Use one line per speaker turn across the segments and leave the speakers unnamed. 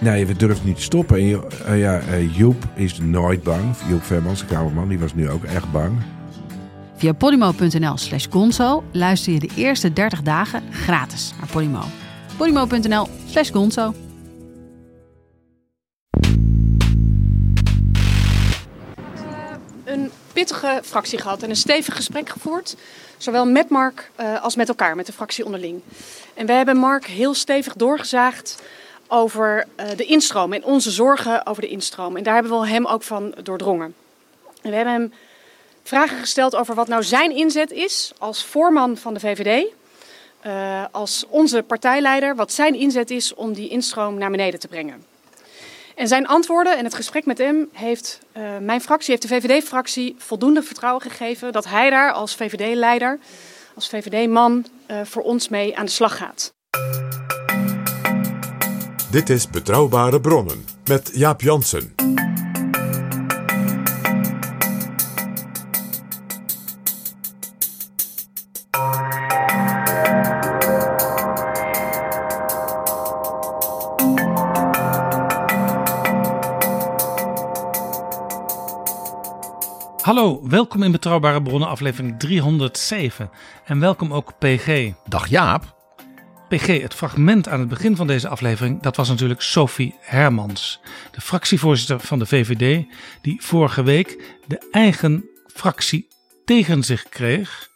Nee, we durven niet te stoppen. En eh, ja, eh, Joep is nooit bang. Joep Vermans, de kamerman, die was nu ook echt bang.
Via podimo.nl slash gonzo luister je de eerste 30 dagen gratis naar Podimo. podimo.nl slash gonzo.
een pittige fractie gehad en een stevig gesprek gevoerd. Zowel met Mark eh, als met elkaar, met de fractie onderling. En we hebben Mark heel stevig doorgezaagd over eh, de instroom en onze zorgen over de instroom. En daar hebben we hem ook van doordrongen. En we hebben hem vragen gesteld over wat nou zijn inzet is als voorman van de VVD. eh, als onze partijleider, wat zijn inzet is om die instroom naar beneden te brengen. En zijn antwoorden en het gesprek met hem heeft eh, mijn fractie, heeft de VVD-fractie voldoende vertrouwen gegeven dat hij daar als VVD-leider, als VVD-man voor ons mee aan de slag gaat.
Dit is Betrouwbare Bronnen met Jaap Jansen.
Hallo, welkom in Betrouwbare Bronnen, aflevering 307. En welkom ook PG.
Dag Jaap.
PG, het fragment aan het begin van deze aflevering, dat was natuurlijk Sophie Hermans, de fractievoorzitter van de VVD, die vorige week de eigen fractie tegen zich kreeg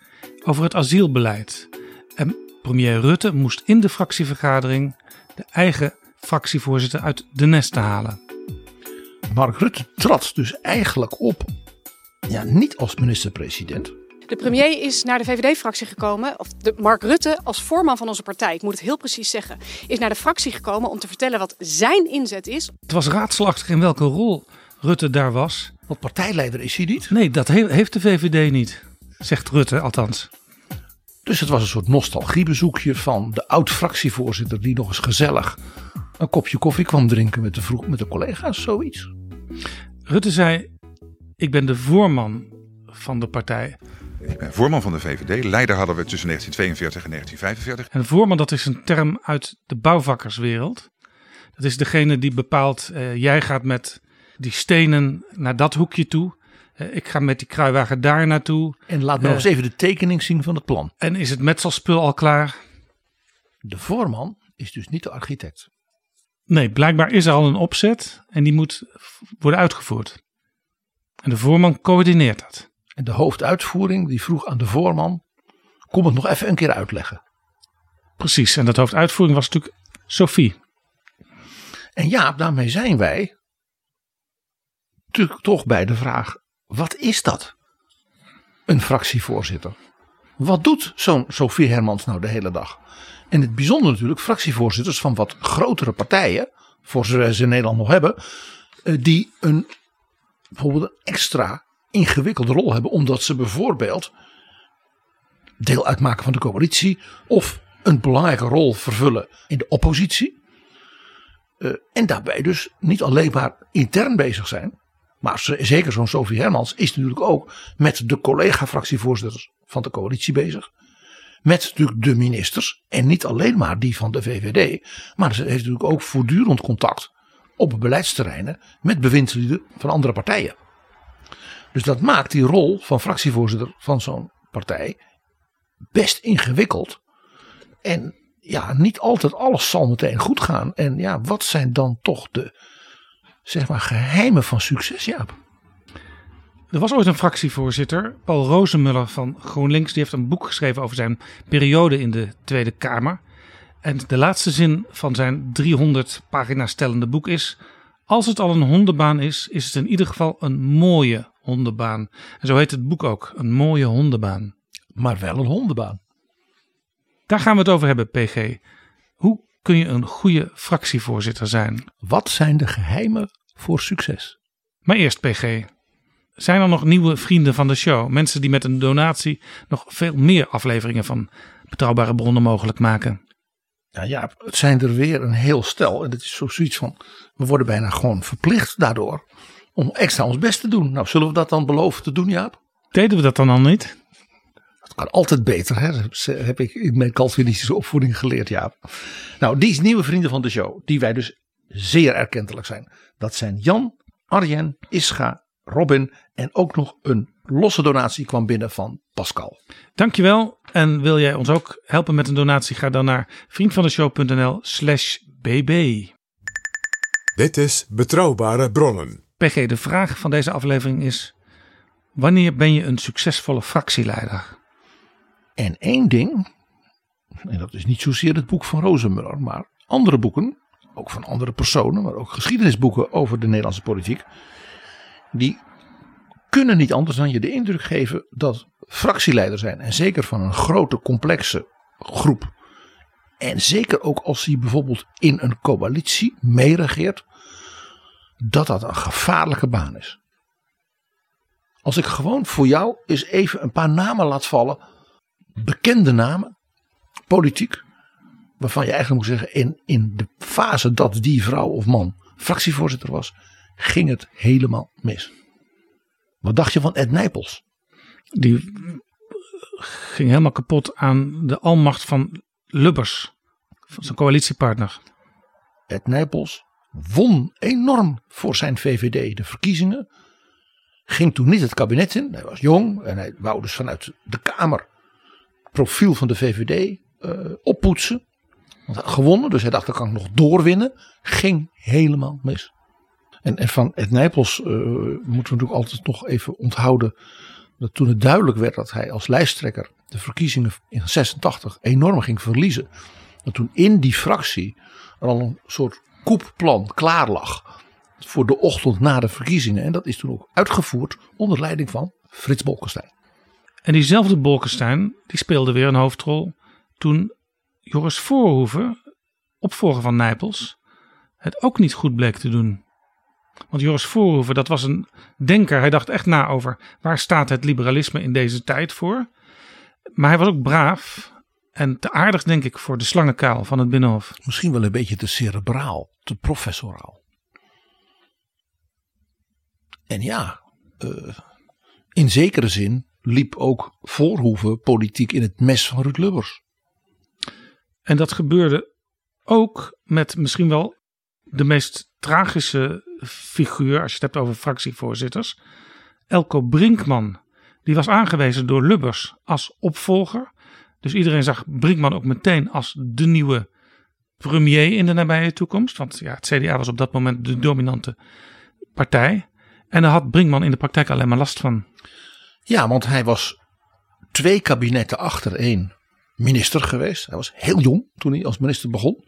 over het asielbeleid. En premier Rutte moest in de fractievergadering de eigen fractievoorzitter uit de nesten halen.
Mark Rutte trad dus eigenlijk op, ja, niet als minister-president.
De premier is naar de VVD-fractie gekomen, of de Mark Rutte als voorman van onze partij, ik moet het heel precies zeggen, is naar de fractie gekomen om te vertellen wat zijn inzet is.
Het was raadselachtig in welke rol Rutte daar was.
Want partijleider is hij niet.
Nee, dat he- heeft de VVD niet, zegt Rutte althans.
Dus het was een soort nostalgiebezoekje van de oud-fractievoorzitter die nog eens gezellig een kopje koffie kwam drinken met de, vroeg, met de collega's, zoiets.
Rutte zei: Ik ben de voorman van de partij.
Ik ben voorman van de VVD. Leider hadden we tussen 1942 en 1945.
En voorman, dat is een term uit de bouwvakkerswereld. Dat is degene die bepaalt: eh, jij gaat met die stenen naar dat hoekje toe. Eh, ik ga met die kruiwagen daar naartoe.
En laat me
Eh.
nog eens even de tekening zien van het plan.
En is het metselspul al klaar?
De voorman is dus niet de architect.
Nee, blijkbaar is er al een opzet en die moet worden uitgevoerd. En de voorman coördineert dat.
En de hoofduitvoering die vroeg aan de voorman, kom het nog even een keer uitleggen.
Precies, en dat hoofduitvoering was natuurlijk Sophie.
En ja, daarmee zijn wij natuurlijk toch bij de vraag: wat is dat? Een fractievoorzitter. Wat doet zo'n Sophie Hermans nou de hele dag? En het bijzonder natuurlijk, fractievoorzitters van wat grotere partijen, voor zover ze in Nederland nog hebben, eh, die een bijvoorbeeld een extra ingewikkelde rol hebben, omdat ze bijvoorbeeld deel uitmaken van de coalitie of een belangrijke rol vervullen in de oppositie. Eh, en daarbij dus niet alleen maar intern bezig zijn. Maar ze- zeker zo'n Sophie Hermans is natuurlijk ook met de collega-fractievoorzitters van de coalitie bezig. Met natuurlijk de ministers. En niet alleen maar die van de VVD. Maar ze heeft natuurlijk ook voortdurend contact op beleidsterreinen met bewindslieden van andere partijen. Dus dat maakt die rol van fractievoorzitter van zo'n partij best ingewikkeld. En ja, niet altijd alles zal meteen goed gaan. En ja, wat zijn dan toch de zeg maar, geheimen van succes, Jaap?
Er was ooit een fractievoorzitter, Paul Rozenmuller van GroenLinks. Die heeft een boek geschreven over zijn periode in de Tweede Kamer. En de laatste zin van zijn 300 pagina's stellende boek is... Als het al een hondenbaan is, is het in ieder geval een mooie hondenbaan. En zo heet het boek ook, een mooie hondenbaan.
Maar wel een hondenbaan.
Daar gaan we het over hebben, PG. Hoe kun je een goede fractievoorzitter zijn?
Wat zijn de geheimen voor succes.
Maar eerst PG. Zijn er nog nieuwe vrienden van de show? Mensen die met een donatie nog veel meer afleveringen van betrouwbare bronnen mogelijk maken.
Ja, ja, het zijn er weer een heel stel. En het is zo zoiets van, we worden bijna gewoon verplicht daardoor om extra ons best te doen. Nou, zullen we dat dan beloven te doen, Jaap?
Deden we dat dan al niet?
Het kan altijd beter, hè? Dat heb ik in mijn Calvinistische opvoeding geleerd, Jaap. Nou, die nieuwe vrienden van de show, die wij dus zeer erkentelijk zijn. Dat zijn Jan, Arjen, Ischa, Robin en ook nog een losse donatie kwam binnen van Pascal.
Dankjewel. En wil jij ons ook helpen met een donatie? Ga dan naar vriendvandeshow.nl slash bb.
Dit is Betrouwbare Bronnen.
PG, de vraag van deze aflevering is... Wanneer ben je een succesvolle fractieleider?
En één ding, en dat is niet zozeer het boek van Rozenmuller, maar andere boeken, ook van andere personen, maar ook geschiedenisboeken over de Nederlandse politiek, die kunnen niet anders dan je de indruk geven dat fractieleider zijn, en zeker van een grote complexe groep, en zeker ook als hij bijvoorbeeld in een coalitie meeregeert, dat dat een gevaarlijke baan is. Als ik gewoon voor jou eens even een paar namen laat vallen, bekende namen, politiek, waarvan je eigenlijk moet zeggen, in, in de fase dat die vrouw of man fractievoorzitter was, ging het helemaal mis. Wat dacht je van Ed Nijpels?
Die ging helemaal kapot aan de almacht van Lubbers, van zijn coalitiepartner.
Ed Nijpels won enorm voor zijn VVD de verkiezingen. Ging toen niet het kabinet in. Hij was jong en hij wou dus vanuit de Kamer profiel van de VVD uh, oppoetsen. Want gewonnen, dus hij dacht dat kan ik nog doorwinnen. Ging helemaal mis. En, en van Ed Nijpels uh, moeten we natuurlijk altijd nog even onthouden. Dat toen het duidelijk werd dat hij als lijsttrekker de verkiezingen in 86 enorm ging verliezen. Dat toen in die fractie er al een soort koepplan klaar lag. Voor de ochtend na de verkiezingen. En dat is toen ook uitgevoerd onder leiding van Frits Bolkestein.
En diezelfde Bolkestein die speelde weer een hoofdrol toen Joris Voorhoeven, opvolger van Nijpels, het ook niet goed bleek te doen. Want Joris Voorhoeven, dat was een denker. Hij dacht echt na over waar staat het liberalisme in deze tijd voor. Maar hij was ook braaf en te aardig, denk ik, voor de slangenkuil van het Binnenhof.
Misschien wel een beetje te cerebraal, te professoraal. En ja, uh, in zekere zin liep ook Voorhoeven politiek in het mes van Ruud Lubbers.
En dat gebeurde ook met misschien wel de meest tragische figuur, als je het hebt over fractievoorzitters. Elko Brinkman, die was aangewezen door Lubbers als opvolger. Dus iedereen zag Brinkman ook meteen als de nieuwe premier in de nabije toekomst. Want ja, het CDA was op dat moment de dominante partij. En daar had Brinkman in de praktijk alleen maar last van.
Ja, want hij was twee kabinetten achtereen minister geweest. Hij was heel jong toen hij als minister begon.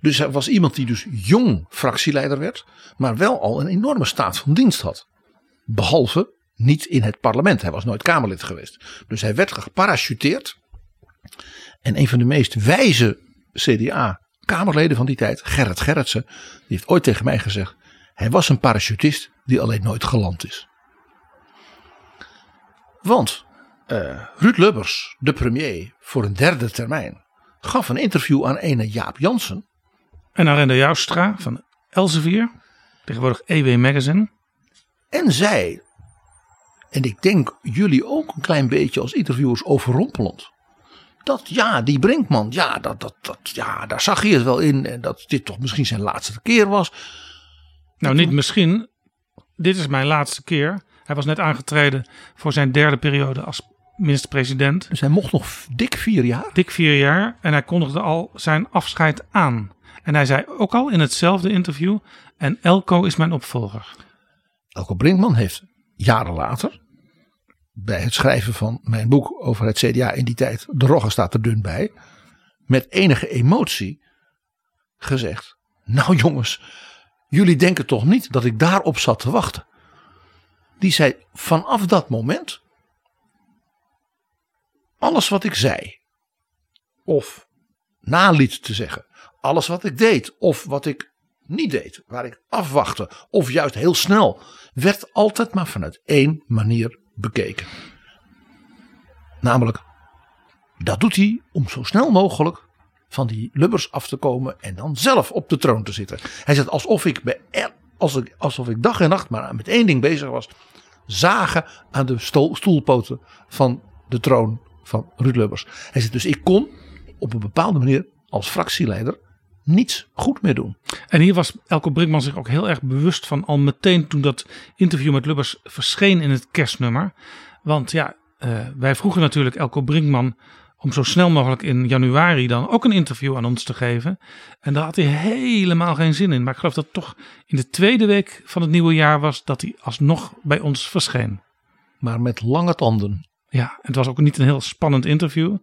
Dus hij was iemand die dus jong fractieleider werd. Maar wel al een enorme staat van dienst had. Behalve niet in het parlement. Hij was nooit Kamerlid geweest. Dus hij werd geparachuteerd. En een van de meest wijze CDA-Kamerleden van die tijd, Gerrit Gerritsen, die heeft ooit tegen mij gezegd: hij was een parachutist die alleen nooit geland is. Want uh, Ruud Lubbers, de premier voor een derde termijn, gaf een interview aan ene Jaap Jansen.
En Arenda Joustra van Elsevier, tegenwoordig EW Magazine.
En zei, en ik denk jullie ook een klein beetje als interviewers overrompelend. Dat ja, die Brinkman, ja, dat, dat, dat, ja, daar zag hij het wel in. En dat dit toch misschien zijn laatste keer was.
Nou, niet misschien. Dit is mijn laatste keer. Hij was net aangetreden voor zijn derde periode als minister-president.
Dus hij mocht nog dik vier jaar?
Dik vier jaar. En hij kondigde al zijn afscheid aan. En hij zei ook al in hetzelfde interview: En Elko is mijn opvolger.
Elko Brinkman heeft jaren later, bij het schrijven van mijn boek over het CDA in die tijd, de rogge staat er dun bij, met enige emotie gezegd: Nou jongens, jullie denken toch niet dat ik daarop zat te wachten? Die zei: Vanaf dat moment alles wat ik zei, of naliet te zeggen, alles wat ik deed, of wat ik niet deed, waar ik afwachtte of juist heel snel, werd altijd maar vanuit één manier bekeken. Namelijk, dat doet hij om zo snel mogelijk van die lubbers af te komen en dan zelf op de troon te zitten. Hij zegt alsof ik, bij, ik, alsof ik dag en nacht maar met één ding bezig was. Zagen aan de stoel, stoelpoten van de troon van Ruud Lubbers. Hij zegt dus ik kon op een bepaalde manier als fractieleider niets goed meer doen.
En hier was Elko Brinkman zich ook heel erg bewust van al meteen toen dat interview met Lubbers verscheen in het kerstnummer. Want ja, uh, wij vroegen natuurlijk Elko Brinkman om zo snel mogelijk in januari dan ook een interview aan ons te geven. En daar had hij helemaal geen zin in. Maar ik geloof dat het toch in de tweede week van het nieuwe jaar was dat hij alsnog bij ons verscheen.
Maar met lange tanden.
Ja, het was ook niet een heel spannend interview.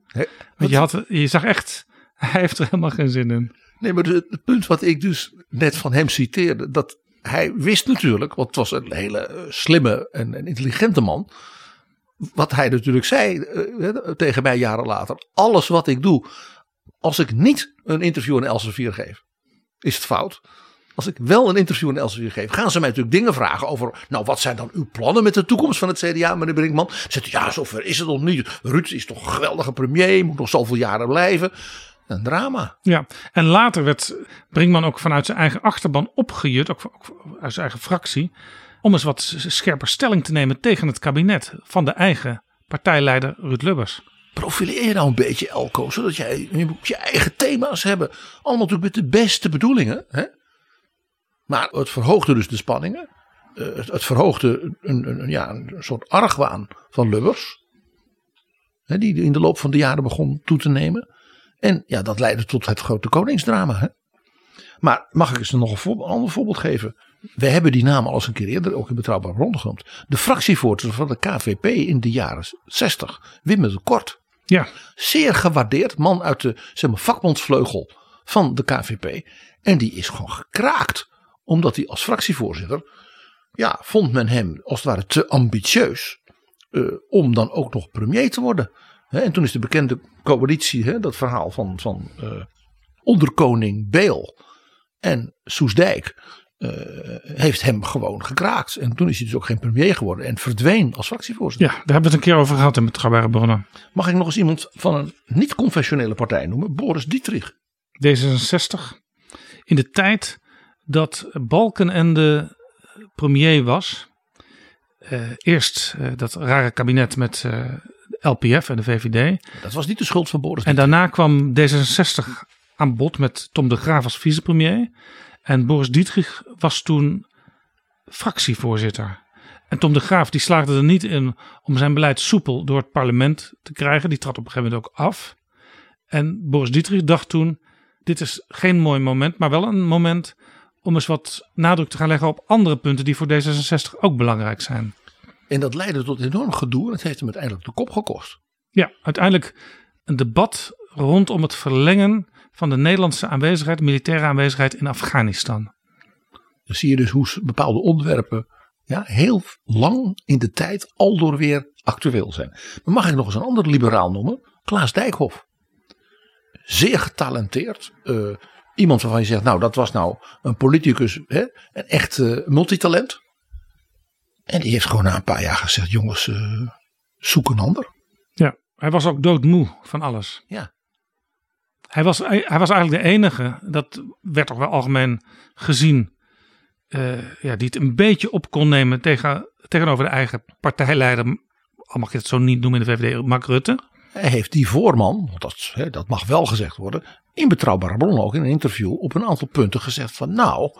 want je, had, je zag echt, hij heeft er helemaal geen zin in.
Nee, maar het punt wat ik dus net van hem citeerde, dat hij wist natuurlijk, want het was een hele eh, slimme en intelligente man wat hij natuurlijk zei uh, tegen mij jaren later. Alles wat ik doe, als ik niet een interview aan Elsevier geef, is het fout. Als ik wel een interview aan Elsevier geef, gaan ze mij natuurlijk dingen vragen over. Nou, wat zijn dan uw plannen met de toekomst van het CDA, meneer Brinkman? Zegt ja, zover is het nog niet. Ruud is toch een geweldige premier, moet nog zoveel jaren blijven. Een drama.
Ja, en later werd Brinkman ook vanuit zijn eigen achterban opgejut, ook uit zijn eigen fractie om eens wat scherper stelling te nemen tegen het kabinet van de eigen partijleider Ruud Lubbers.
Profileer je nou een beetje Elko, zodat jij je, je eigen thema's hebben. Allemaal natuurlijk met de beste bedoelingen. Hè? Maar het verhoogde dus de spanningen. Eh, het, verhoogde een, een, ja, een soort argwaan van Lubbers. Hè, die in de loop van de jaren begon toe te nemen. En ja, dat leidde tot het grote koningsdrama. Hè? Maar mag ik eens nog een, voorbeeld, een ander voorbeeld geven? We hebben die naam al eens een keer eerder ook in Betrouwbaar rondgenoemd. De fractievoorzitter van de KVP in de jaren 60, Wim de Kort.
Ja.
Zeer gewaardeerd, man uit de zeg maar, vakbondsvleugel van de KVP. En die is gewoon gekraakt, omdat hij als fractievoorzitter, ja, vond men hem als het ware te ambitieus uh, om dan ook nog premier te worden. En toen is de bekende coalitie, dat verhaal van, van uh, onderkoning Beel en Soesdijk uh, heeft hem gewoon gekraakt. En toen is hij dus ook geen premier geworden en verdween als fractievoorzitter.
Ja, daar hebben we het een keer over gehad in Betrouwbare Bronnen.
Mag ik nog eens iemand van een niet-conventionele partij noemen? Boris Dietrich.
D66. In de tijd dat Balkenende premier was. Uh, eerst uh, dat rare kabinet met uh, LPF en de VVD.
Dat was niet de schuld van Boris.
En daarna kwam D66 aan bod met Tom de Graaf als vicepremier. En Boris Dietrich was toen fractievoorzitter. En Tom de Graaf die slaagde er niet in om zijn beleid soepel door het parlement te krijgen. Die trad op een gegeven moment ook af. En Boris Dietrich dacht toen: dit is geen mooi moment, maar wel een moment om eens wat nadruk te gaan leggen op andere punten die voor D66 ook belangrijk zijn.
En dat leidde tot enorm gedoe en het heeft hem uiteindelijk de kop gekost.
Ja, uiteindelijk een debat rondom het verlengen van de Nederlandse aanwezigheid, militaire aanwezigheid in Afghanistan.
Dan zie je dus hoe bepaalde onderwerpen ja, heel lang in de tijd aldoor weer actueel zijn. Maar mag ik nog eens een ander liberaal noemen? Klaas Dijkhoff. Zeer getalenteerd. Uh, iemand waarvan je zegt, nou dat was nou een politicus, hè, een echt uh, multitalent. En die heeft gewoon na een paar jaar gezegd, jongens, uh, zoek een ander.
Ja, hij was ook doodmoe van alles.
Ja.
Hij was, hij was eigenlijk de enige, dat werd toch wel algemeen gezien, uh, ja, die het een beetje op kon nemen tegen, tegenover de eigen partijleider, al mag je het zo niet noemen in de VVD, Mark Rutte.
Hij heeft die voorman, dat, hè, dat mag wel gezegd worden, in betrouwbare bronnen ook in een interview op een aantal punten gezegd van nou,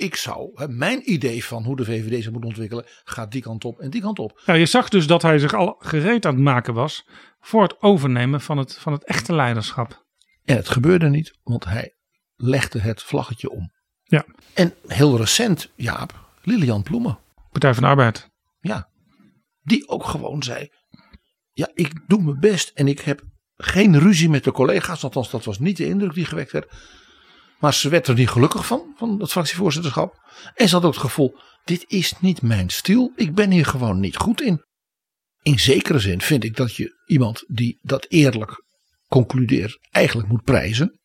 ik zou, hè, mijn idee van hoe de VVD zich moet ontwikkelen, gaat die kant op en die kant op.
Ja, je zag dus dat hij zich al gereed aan het maken was voor het overnemen van het, van het echte leiderschap.
En het gebeurde niet, want hij legde het vlaggetje om.
Ja.
En heel recent, Jaap, Lilian Ploemen.
Partij van de Arbeid.
Ja. Die ook gewoon zei, ja, ik doe mijn best en ik heb geen ruzie met de collega's. Althans, dat was niet de indruk die gewekt werd. Maar ze werd er niet gelukkig van, van het fractievoorzitterschap. En ze had ook het gevoel, dit is niet mijn stil. Ik ben hier gewoon niet goed in. In zekere zin vind ik dat je iemand die dat eerlijk concludeert eigenlijk moet prijzen.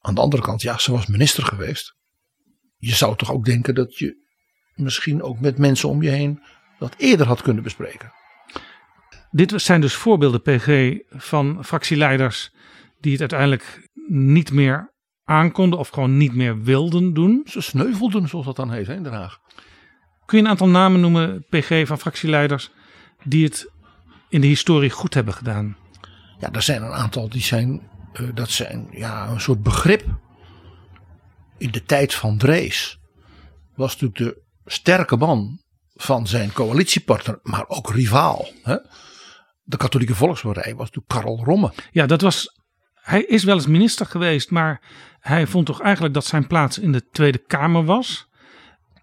Aan de andere kant, ja, ze was minister geweest. Je zou toch ook denken dat je misschien ook met mensen om je heen dat eerder had kunnen bespreken.
Dit zijn dus voorbeelden, PG, van fractieleiders die het uiteindelijk niet meer aankonden of gewoon niet meer wilden doen.
Ze sneuvelden, zoals dat dan heet hè, in Den Haag.
Kun je een aantal namen noemen, PG, van fractieleiders die het in de historie goed hebben gedaan?
Ja, er zijn een aantal die zijn, eh, dat zijn ja, een soort begrip. In de tijd van Drees was natuurlijk de sterke man van zijn coalitiepartner, maar ook rivaal. Hè? De katholieke volkspartij was natuurlijk Karel Romme.
Ja, dat was. Hij is wel eens minister geweest, maar hij vond toch eigenlijk dat zijn plaats in de Tweede Kamer was.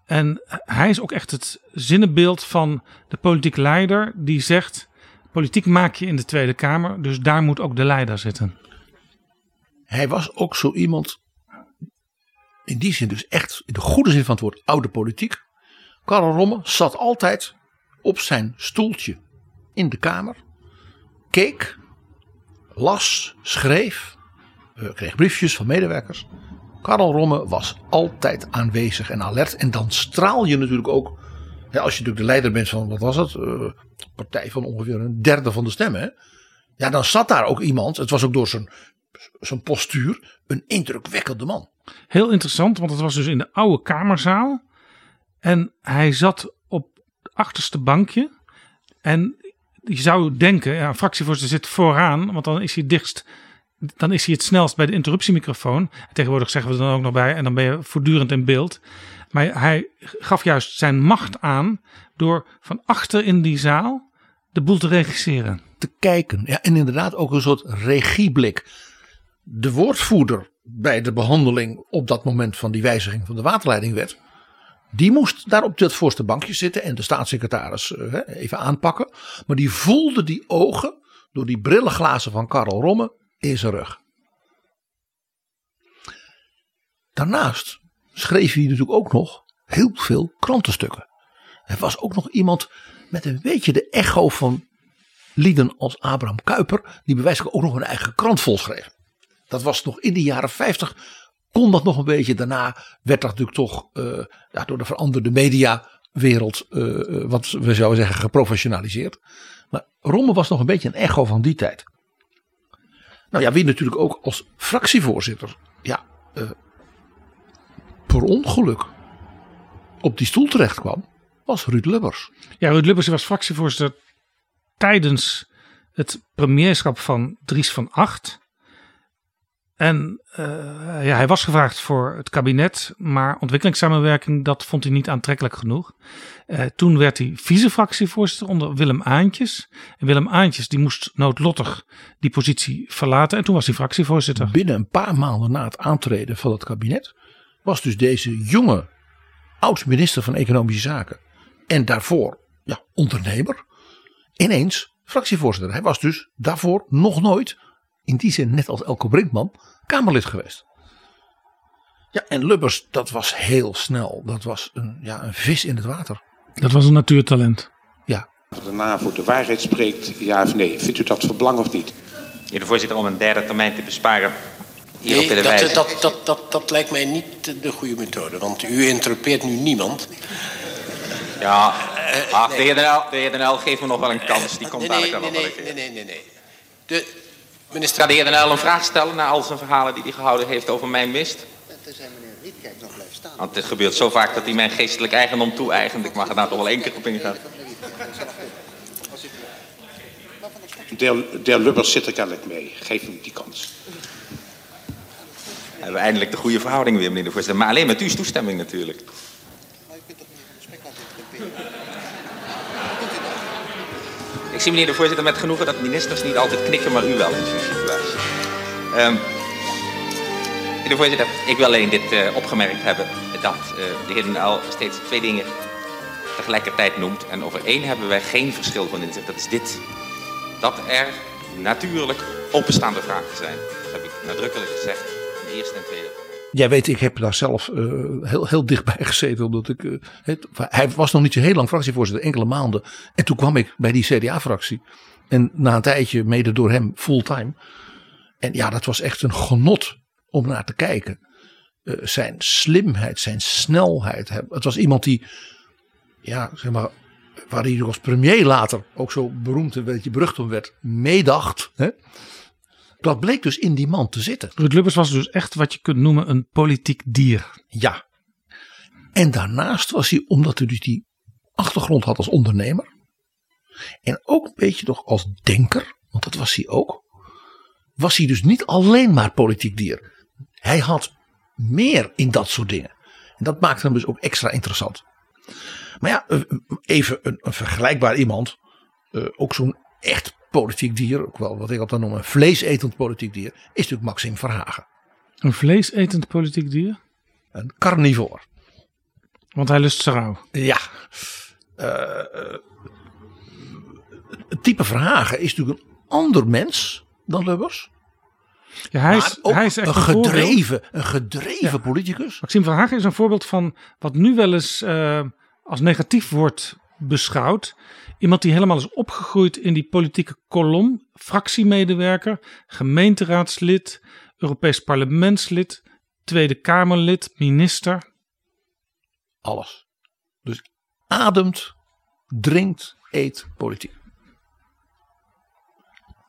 En hij is ook echt het zinnenbeeld van de politiek leider die zegt: politiek maak je in de Tweede Kamer, dus daar moet ook de leider zitten.
Hij was ook zo iemand, in die zin dus echt in de goede zin van het woord, oude politiek. Karel Romme zat altijd op zijn stoeltje in de Kamer, keek, las, schreef, eh, kreeg briefjes van medewerkers. Karel Romme was altijd aanwezig en alert. En dan straal je natuurlijk ook, als je natuurlijk de leider bent van, wat was het, een partij van ongeveer een derde van de stemmen. Ja, dan zat daar ook iemand, het was ook door zijn, zijn postuur, een indrukwekkende man.
Heel interessant, want het was dus in de oude kamerzaal. En hij zat op het achterste bankje. En je zou denken, ja, fractievoorzitter zit vooraan, want dan is hij dichtst. Dan is hij het snelst bij de interruptiemicrofoon. Tegenwoordig zeggen we er dan ook nog bij en dan ben je voortdurend in beeld. Maar hij gaf juist zijn macht aan door van achter in die zaal de boel te regisseren.
Te kijken, ja, en inderdaad ook een soort regieblik. De woordvoerder bij de behandeling op dat moment van die wijziging van de waterleidingwet. Die moest daar op dat voorste bankje zitten en de staatssecretaris eh, even aanpakken. Maar die voelde die ogen door die brillenglazen van Karel Romme in zijn rug. Daarnaast schreef hij natuurlijk ook nog heel veel krantenstukken. Hij was ook nog iemand met een beetje de echo van lieden als Abraham Kuyper, die bewijselijk ook nog een eigen krant volschreef. Dat was nog in de jaren 50, kon dat nog een beetje. Daarna werd dat natuurlijk toch uh, ja, door de veranderde mediawereld, uh, wat we zouden zeggen, geprofessionaliseerd. Maar Romme was nog een beetje een echo van die tijd. Nou ja, wie natuurlijk ook als fractievoorzitter, ja, per ongeluk op die stoel terecht kwam, was Ruud Lubbers.
Ja, Ruud Lubbers was fractievoorzitter tijdens het premierschap van Dries van Acht. En uh, ja, hij was gevraagd voor het kabinet, maar ontwikkelingssamenwerking, dat vond hij niet aantrekkelijk genoeg. Uh, toen werd hij vice-fractievoorzitter onder Willem Aantjes. En Willem Aantjes die moest noodlottig die positie verlaten en toen was hij fractievoorzitter.
Binnen een paar maanden na het aantreden van het kabinet was dus deze jonge oud-minister van Economische Zaken en daarvoor ja, ondernemer ineens fractievoorzitter. Hij was dus daarvoor nog nooit in die zin net als Elko Brinkman, Kamerlid geweest. Ja, en Lubbers, dat was heel snel. Dat was een, ja, een vis in het water.
Dat was een natuurtalent.
Ja.
De NAVO de waarheid spreekt, ja of nee. Vindt u dat van belang of niet?
Meneer de voorzitter, om een derde termijn te besparen.
Nee, dat, dat, dat, dat, dat, dat lijkt mij niet de goede methode. Want u interrupeert nu niemand.
Ja, ach, de heer Den geeft me nog wel een kans. Die komt
nee,
dadelijk
nee,
wel
nee, nee,
keer.
nee, nee, nee. De minister...
Ga de heer Den L een vraag stellen na al zijn verhalen die hij gehouden heeft over mijn mist?
Tenzij meneer Rietkijk nog blijft staan.
Want het gebeurt zo vaak dat hij mijn geestelijk eigendom toe-eigent. Ik mag er nou toch wel één keer op ingaan.
De heer- de heer Lubbers zit er kennelijk mee. Geef hem die kans.
We hebben eindelijk de goede verhouding weer, meneer de voorzitter. Maar alleen met uw toestemming natuurlijk. Ik zie, meneer de voorzitter, met genoegen dat ministers niet altijd knikken, maar u wel in zo'n situatie. Ehm, meneer de voorzitter, ik wil alleen dit eh, opgemerkt hebben dat eh, de heer Den Uyl steeds twee dingen tegelijkertijd noemt. En over één hebben wij geen verschil van inzicht. Dat is dit. Dat er natuurlijk openstaande vragen zijn. Dat heb ik nadrukkelijk gezegd in de eerste en tweede.
Jij weet, ik heb daar zelf eh, heel, heel dichtbij gezeten. Omdat ik, eh, hij was nog niet zo heel lang fractievoorzitter, enkele maanden. En toen kwam ik bij die CDA-fractie. En na een tijdje, mede door hem, fulltime. En ja, dat was echt een genot om naar te kijken. Eh, zijn slimheid, zijn snelheid. Het was iemand die, ja, zeg maar, waar hij als premier later ook zo beroemd en beetje berucht om werd, meedacht. Hè? Dat bleek dus in die man te zitten.
Ruud Lubbers was dus echt wat je kunt noemen een politiek dier.
Ja. En daarnaast was hij, omdat hij dus die achtergrond had als ondernemer. En ook een beetje toch als denker, want dat was hij ook. Was hij dus niet alleen maar politiek dier. Hij had meer in dat soort dingen. En dat maakte hem dus ook extra interessant. Maar ja, eh, even een, een vergelijkbaar iemand. Uh, ook zo'n echt politiek dier, ook wel wat ik altijd noem een vleesetend politiek dier, is natuurlijk Maxim Verhagen.
Een vleesetend politiek dier?
Een carnivoor.
Want hij lust rauw.
Ja. Uh, het type Verhagen is natuurlijk een ander mens dan Lubbers.
Ja, hij is, hij is echt
een, gedreven, een gedreven politicus.
Maxime Verhagen is een voorbeeld van wat nu wel eens uh, als negatief wordt beschouwd. Iemand die helemaal is opgegroeid in die politieke kolom. Fractiemedewerker, gemeenteraadslid, Europees parlementslid, Tweede Kamerlid, minister.
Alles. Dus ademt, drinkt, eet politiek.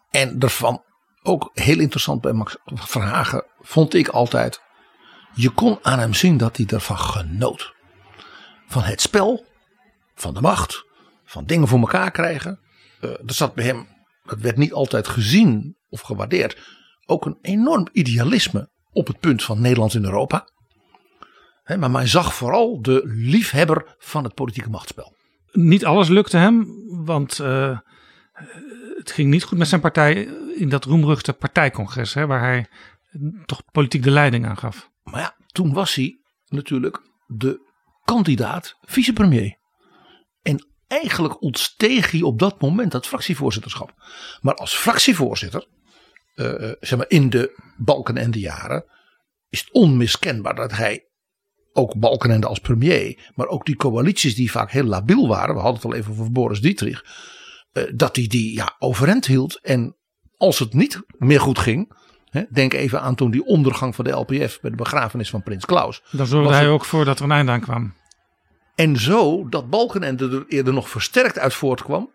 En ervan ook heel interessant bij Max Verhagen vond ik altijd. Je kon aan hem zien dat hij ervan genoot. Van het spel, van de macht, van dingen voor elkaar krijgen. Uh, er zat bij hem, dat werd niet altijd gezien of gewaardeerd, ook een enorm idealisme op het punt van Nederlands in Europa. He, maar men zag vooral de liefhebber van het politieke machtsspel.
Niet alles lukte hem, want uh, het ging niet goed met zijn partij in dat roemruchte partijcongres, hè, waar hij toch politiek de leiding aan gaf.
Maar ja, toen was hij natuurlijk de kandidaat vicepremier. En eigenlijk ontsteeg hij op dat moment dat fractievoorzitterschap. Maar als fractievoorzitter, uh, zeg maar in de Balkenende jaren, is het onmiskenbaar dat hij ook Balkenende als premier, maar ook die coalities die vaak heel labiel waren. We hadden het al even over Boris Dietrich. Uh, dat hij die ja, overeind hield. En als het niet meer goed ging, Denk even aan toen die ondergang van de LPF bij de begrafenis van Prins Klaus.
Daar zorgde hij ook voor dat er een einde aan kwam.
En zo dat Balkenende er eerder nog versterkt uit voortkwam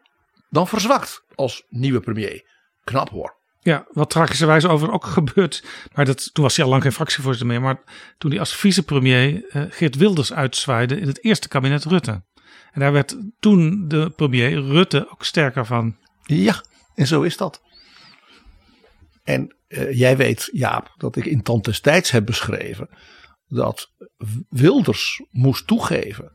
dan verzwakt als nieuwe premier. Knap hoor.
Ja, wat tragischerwijze over ook gebeurd. Maar dat, toen was hij al lang geen fractievoorzitter meer. Maar toen hij als vicepremier uh, Geert Wilders uitzwaaide in het eerste kabinet Rutte. En daar werd toen de premier Rutte ook sterker van.
Ja, en zo is dat. En uh, jij weet, Jaap, dat ik in Tand destijds heb beschreven dat Wilders moest toegeven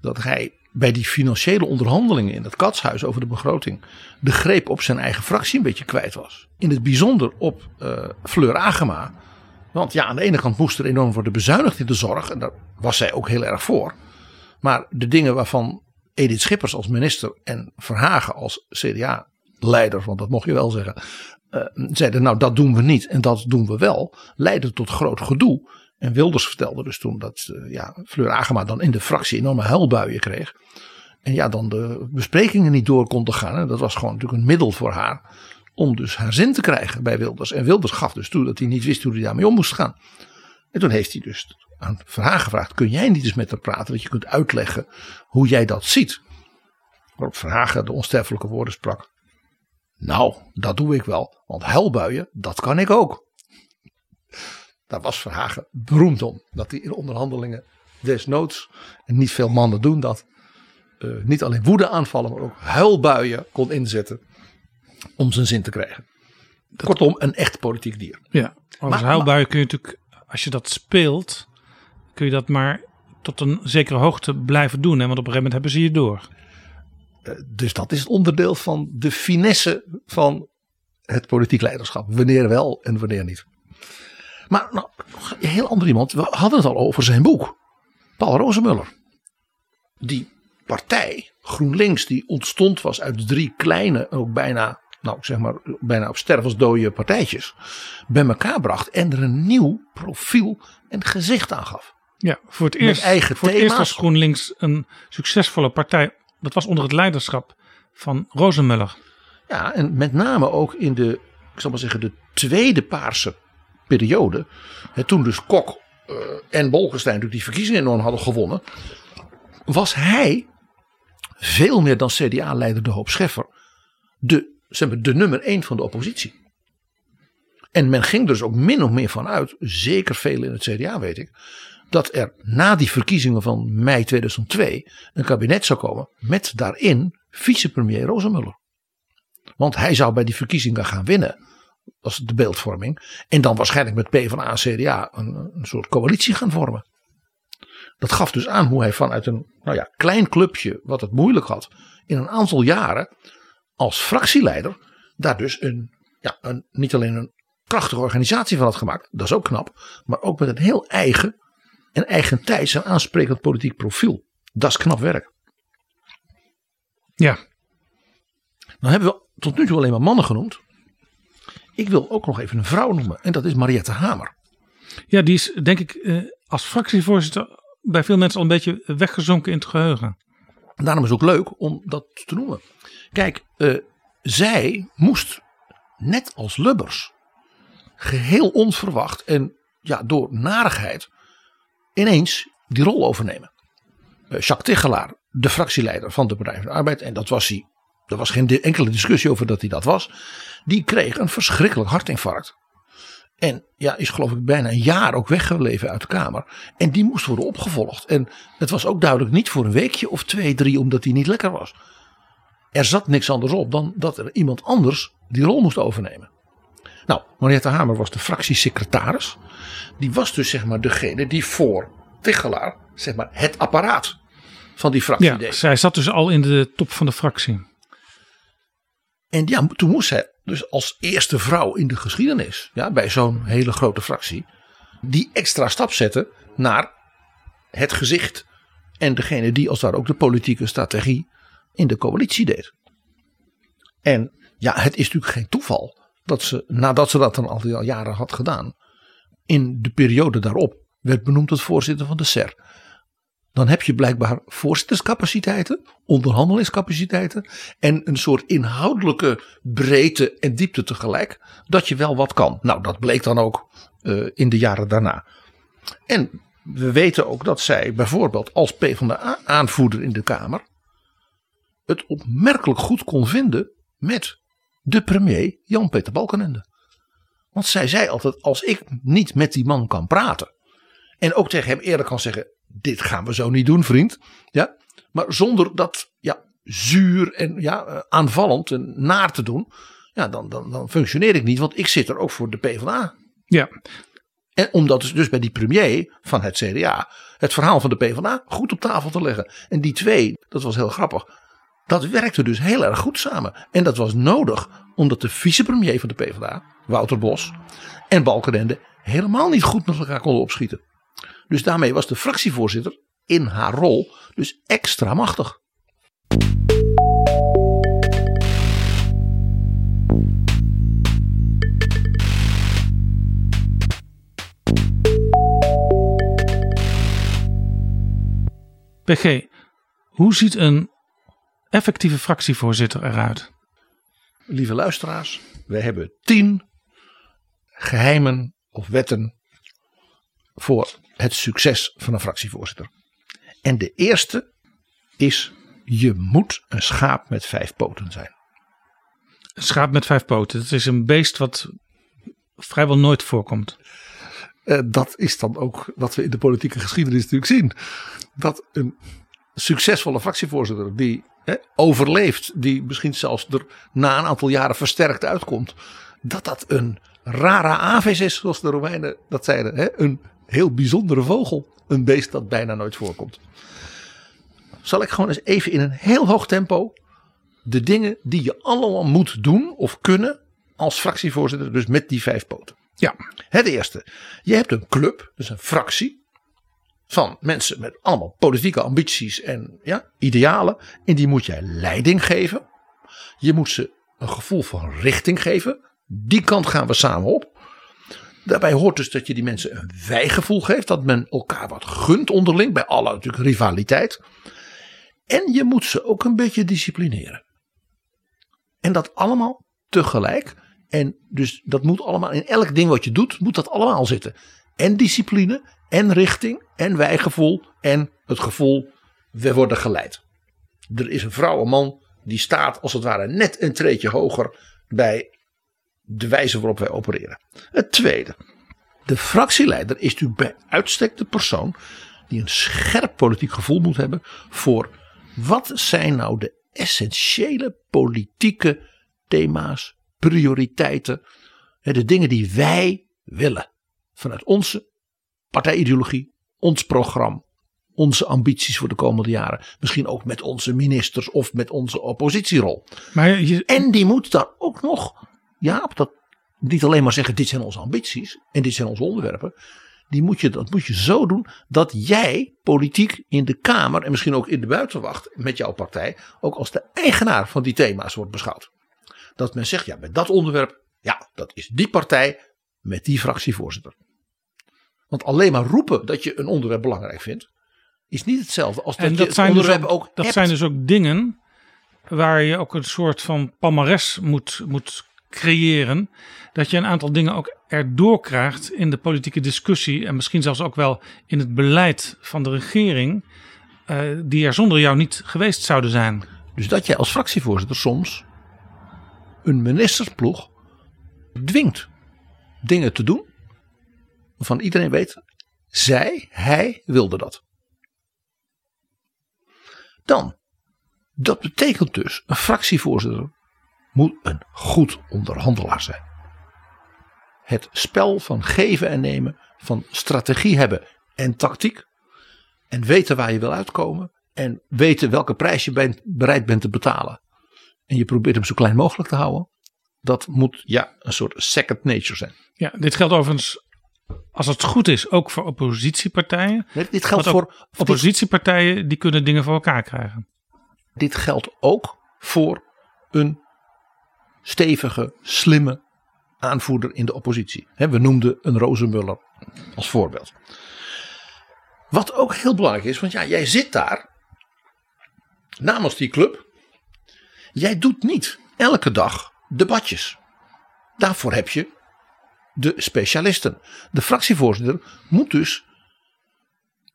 dat hij bij die financiële onderhandelingen in het katshuis over de begroting de greep op zijn eigen fractie een beetje kwijt was. In het bijzonder op uh, Fleur Agema. Want ja, aan de ene kant moest er enorm worden bezuinigd in de zorg en daar was zij ook heel erg voor. Maar de dingen waarvan Edith Schippers als minister en Verhagen als CDA-leider, want dat mocht je wel zeggen, uh, zeiden nou dat doen we niet en dat doen we wel, leidde tot groot gedoe. En Wilders vertelde dus toen dat uh, ja, Fleur Agema dan in de fractie enorme huilbuien kreeg. En ja, dan de besprekingen niet door konden gaan. En dat was gewoon natuurlijk een middel voor haar. Om dus haar zin te krijgen bij Wilders. En Wilders gaf dus toe dat hij niet wist hoe hij daarmee om moest gaan. En toen heeft hij dus aan Verhagen gevraagd. Kun jij niet eens met haar praten? Dat je kunt uitleggen hoe jij dat ziet. Waarop Verhagen de onsterfelijke woorden sprak. Nou, dat doe ik wel. Want huilbuien, dat kan ik ook. Daar was Verhagen beroemd om. Dat hij in onderhandelingen desnoods, en niet veel mannen doen dat, uh, niet alleen woede aanvallen, maar ook huilbuien kon inzetten om zijn zin te krijgen. Kortom, een echt politiek dier.
Ja, als huilbuien kun je natuurlijk, als je dat speelt, kun je dat maar tot een zekere hoogte blijven doen. Hè? Want op een gegeven moment hebben ze je door.
Uh, dus dat is het onderdeel van de finesse van het politiek leiderschap. Wanneer wel en wanneer niet. Maar nou, een heel ander iemand. We hadden het al over zijn boek. Paul Rozemuller. Die partij, GroenLinks, die ontstond was uit drie kleine, ook bijna, nou zeg maar, bijna op partijtjes. Bij elkaar bracht en er een nieuw profiel en gezicht aan gaf.
Ja, voor het eerst, voor het eerst was GroenLinks een succesvolle partij. Dat was onder het leiderschap van Rozemuller.
Ja, en met name ook in de, ik zal maar zeggen, de tweede paarse periode, hè, toen dus Kok eh, en Bolkestein natuurlijk die verkiezingen enorm hadden gewonnen, was hij veel meer dan CDA-leider De Hoop Scheffer de, zeg maar, de nummer één van de oppositie. En men ging dus ook min of meer vanuit, zeker veel in het CDA weet ik, dat er na die verkiezingen van mei 2002 een kabinet zou komen met daarin vicepremier Rozenmuller. Want hij zou bij die verkiezingen gaan winnen. Dat is de beeldvorming. En dan waarschijnlijk met PvdA en CDA een, een soort coalitie gaan vormen. Dat gaf dus aan hoe hij vanuit een nou ja, klein clubje, wat het moeilijk had, in een aantal jaren als fractieleider daar dus een, ja, een, niet alleen een krachtige organisatie van had gemaakt. Dat is ook knap. Maar ook met een heel eigen en eigen tijds en aansprekend politiek profiel. Dat is knap werk.
Ja.
Dan hebben we tot nu toe alleen maar mannen genoemd. Ik wil ook nog even een vrouw noemen. En dat is Mariette Hamer.
Ja, die is denk ik eh, als fractievoorzitter bij veel mensen al een beetje weggezonken in het geheugen.
Daarom is het ook leuk om dat te noemen. Kijk, uh, zij moest net als Lubbers geheel onverwacht en ja, door narigheid ineens die rol overnemen. Uh, Jacques Tichelaar, de fractieleider van de Partij van de Arbeid, en dat was hij, er was geen enkele discussie over dat hij dat was, die kreeg een verschrikkelijk hartinfarct. En ja, is geloof ik bijna een jaar ook weggebleven uit de Kamer. En die moest worden opgevolgd. En het was ook duidelijk niet voor een weekje of twee, drie, omdat hij niet lekker was. Er zat niks anders op dan dat er iemand anders die rol moest overnemen. Nou, Mariette Hamer was de fractiesecretaris. Die was dus zeg maar degene die voor Tichelaar zeg maar het apparaat van die fractie
ja,
deed.
Zij zat dus al in de top van de fractie.
En ja, toen moest zij dus als eerste vrouw in de geschiedenis, ja, bij zo'n hele grote fractie, die extra stap zetten naar het gezicht en degene die als daar ook de politieke strategie in de coalitie deed. En ja, het is natuurlijk geen toeval dat ze, nadat ze dat dan al jaren had gedaan, in de periode daarop werd benoemd tot voorzitter van de SER. Dan heb je blijkbaar voorzitterscapaciteiten, onderhandelingscapaciteiten en een soort inhoudelijke breedte en diepte tegelijk, dat je wel wat kan. Nou, dat bleek dan ook uh, in de jaren daarna. En we weten ook dat zij bijvoorbeeld als PvdA-aanvoerder in de Kamer het opmerkelijk goed kon vinden met de premier Jan-Peter Balkenende. Want zij zei altijd, als ik niet met die man kan praten. En ook tegen hem eerder kan zeggen, dit gaan we zo niet doen vriend. Ja, maar zonder dat ja, zuur en ja, eh, aanvallend en naar te doen. Ja, dan, dan, dan functioneer ik niet, want ik zit er ook voor de PvdA.
Ja.
En om dat dus bij die premier van het CDA het verhaal van de PvdA goed op tafel te leggen. En die twee, dat was heel grappig. Dat werkte dus heel erg goed samen. En dat was nodig omdat de vicepremier van de PvdA, Wouter Bos, en Balkenende helemaal niet goed met elkaar konden opschieten. Dus daarmee was de fractievoorzitter in haar rol dus extra machtig.
PG, hoe ziet een effectieve fractievoorzitter eruit?
Lieve luisteraars, we hebben tien geheimen of wetten voor het succes van een fractievoorzitter. En de eerste is: je moet een schaap met vijf poten zijn.
Een schaap met vijf poten, dat is een beest wat vrijwel nooit voorkomt.
Uh, dat is dan ook wat we in de politieke geschiedenis natuurlijk zien. Dat een succesvolle fractievoorzitter die hè, overleeft, die misschien zelfs er na een aantal jaren versterkt uitkomt, dat dat een rara avis is, zoals de Romeinen dat zeiden. Hè? Een heel bijzondere vogel. Een beest dat bijna nooit voorkomt. Zal ik gewoon eens even in een heel hoog tempo de dingen die je allemaal moet doen of kunnen als fractievoorzitter, dus met die vijf poten.
Ja.
Het eerste, je hebt een club, dus een fractie van mensen met allemaal politieke ambities en ja, idealen. En die moet jij leiding geven. Je moet ze een gevoel van richting geven. Die kant gaan we samen op. Daarbij hoort dus dat je die mensen een wijgevoel geeft. Dat men elkaar wat gunt onderling. Bij alle natuurlijk rivaliteit. En je moet ze ook een beetje disciplineren. En dat allemaal tegelijk En dus dat moet allemaal, in elk ding wat je doet, moet dat allemaal zitten. En discipline, en richting, en wijgevoel, en het gevoel, we worden geleid. Er is een vrouw, een man, die staat als het ware net een treetje hoger bij de wijze waarop wij opereren. Het tweede, de fractieleider is natuurlijk bij uitstek de persoon die een scherp politiek gevoel moet hebben voor wat zijn nou de essentiële politieke thema's, prioriteiten, de dingen die wij willen vanuit onze partijideologie, ons programma, onze ambities voor de komende jaren. Misschien ook met onze ministers of met onze oppositierol.
Maar je...
En die moet dan ook nog, ja, dat niet alleen maar zeggen: dit zijn onze ambities en dit zijn onze onderwerpen. Die moet je, dat moet je zo doen dat jij politiek in de Kamer en misschien ook in de buitenwacht met jouw partij ook als de eigenaar van die thema's wordt beschouwd. Dat men zegt, ja, met dat onderwerp, ja, dat is die partij met die fractievoorzitter. Want alleen maar roepen dat je een onderwerp belangrijk vindt, is niet hetzelfde als dat,
en dat
je
zijn
het
dus
onderwerp
ook,
ook
Dat
hebt.
zijn dus ook dingen waar je ook een soort van palmares moet, moet creëren. Dat je een aantal dingen ook erdoor krijgt in de politieke discussie. En misschien zelfs ook wel in het beleid van de regering. eh, die er zonder jou niet geweest zouden zijn.
Dus dat jij als fractievoorzitter soms een ministersploeg dwingt dingen te doen. Waarvan iedereen weet, zij, hij wilde dat. Dan, dat betekent dus, een fractievoorzitter moet een goed onderhandelaar zijn. Het spel van geven en nemen, van strategie hebben en tactiek. En weten waar je wil uitkomen. En weten welke prijs je bent, bereid bent te betalen. En je probeert hem zo klein mogelijk te houden. Dat moet ja, een soort second nature zijn.
Ja, dit geldt overigens, als het goed is, ook voor oppositiepartijen.
Nee, dit geldt voor
oppositiepartijen die kunnen dingen voor elkaar krijgen.
Dit geldt ook voor een stevige, slimme aanvoerder in de oppositie. We noemden een Rozenmuller als voorbeeld. Wat ook heel belangrijk is, want ja, jij zit daar namens die club. Jij doet niet elke dag debatjes. Daarvoor heb je de specialisten. De fractievoorzitter moet dus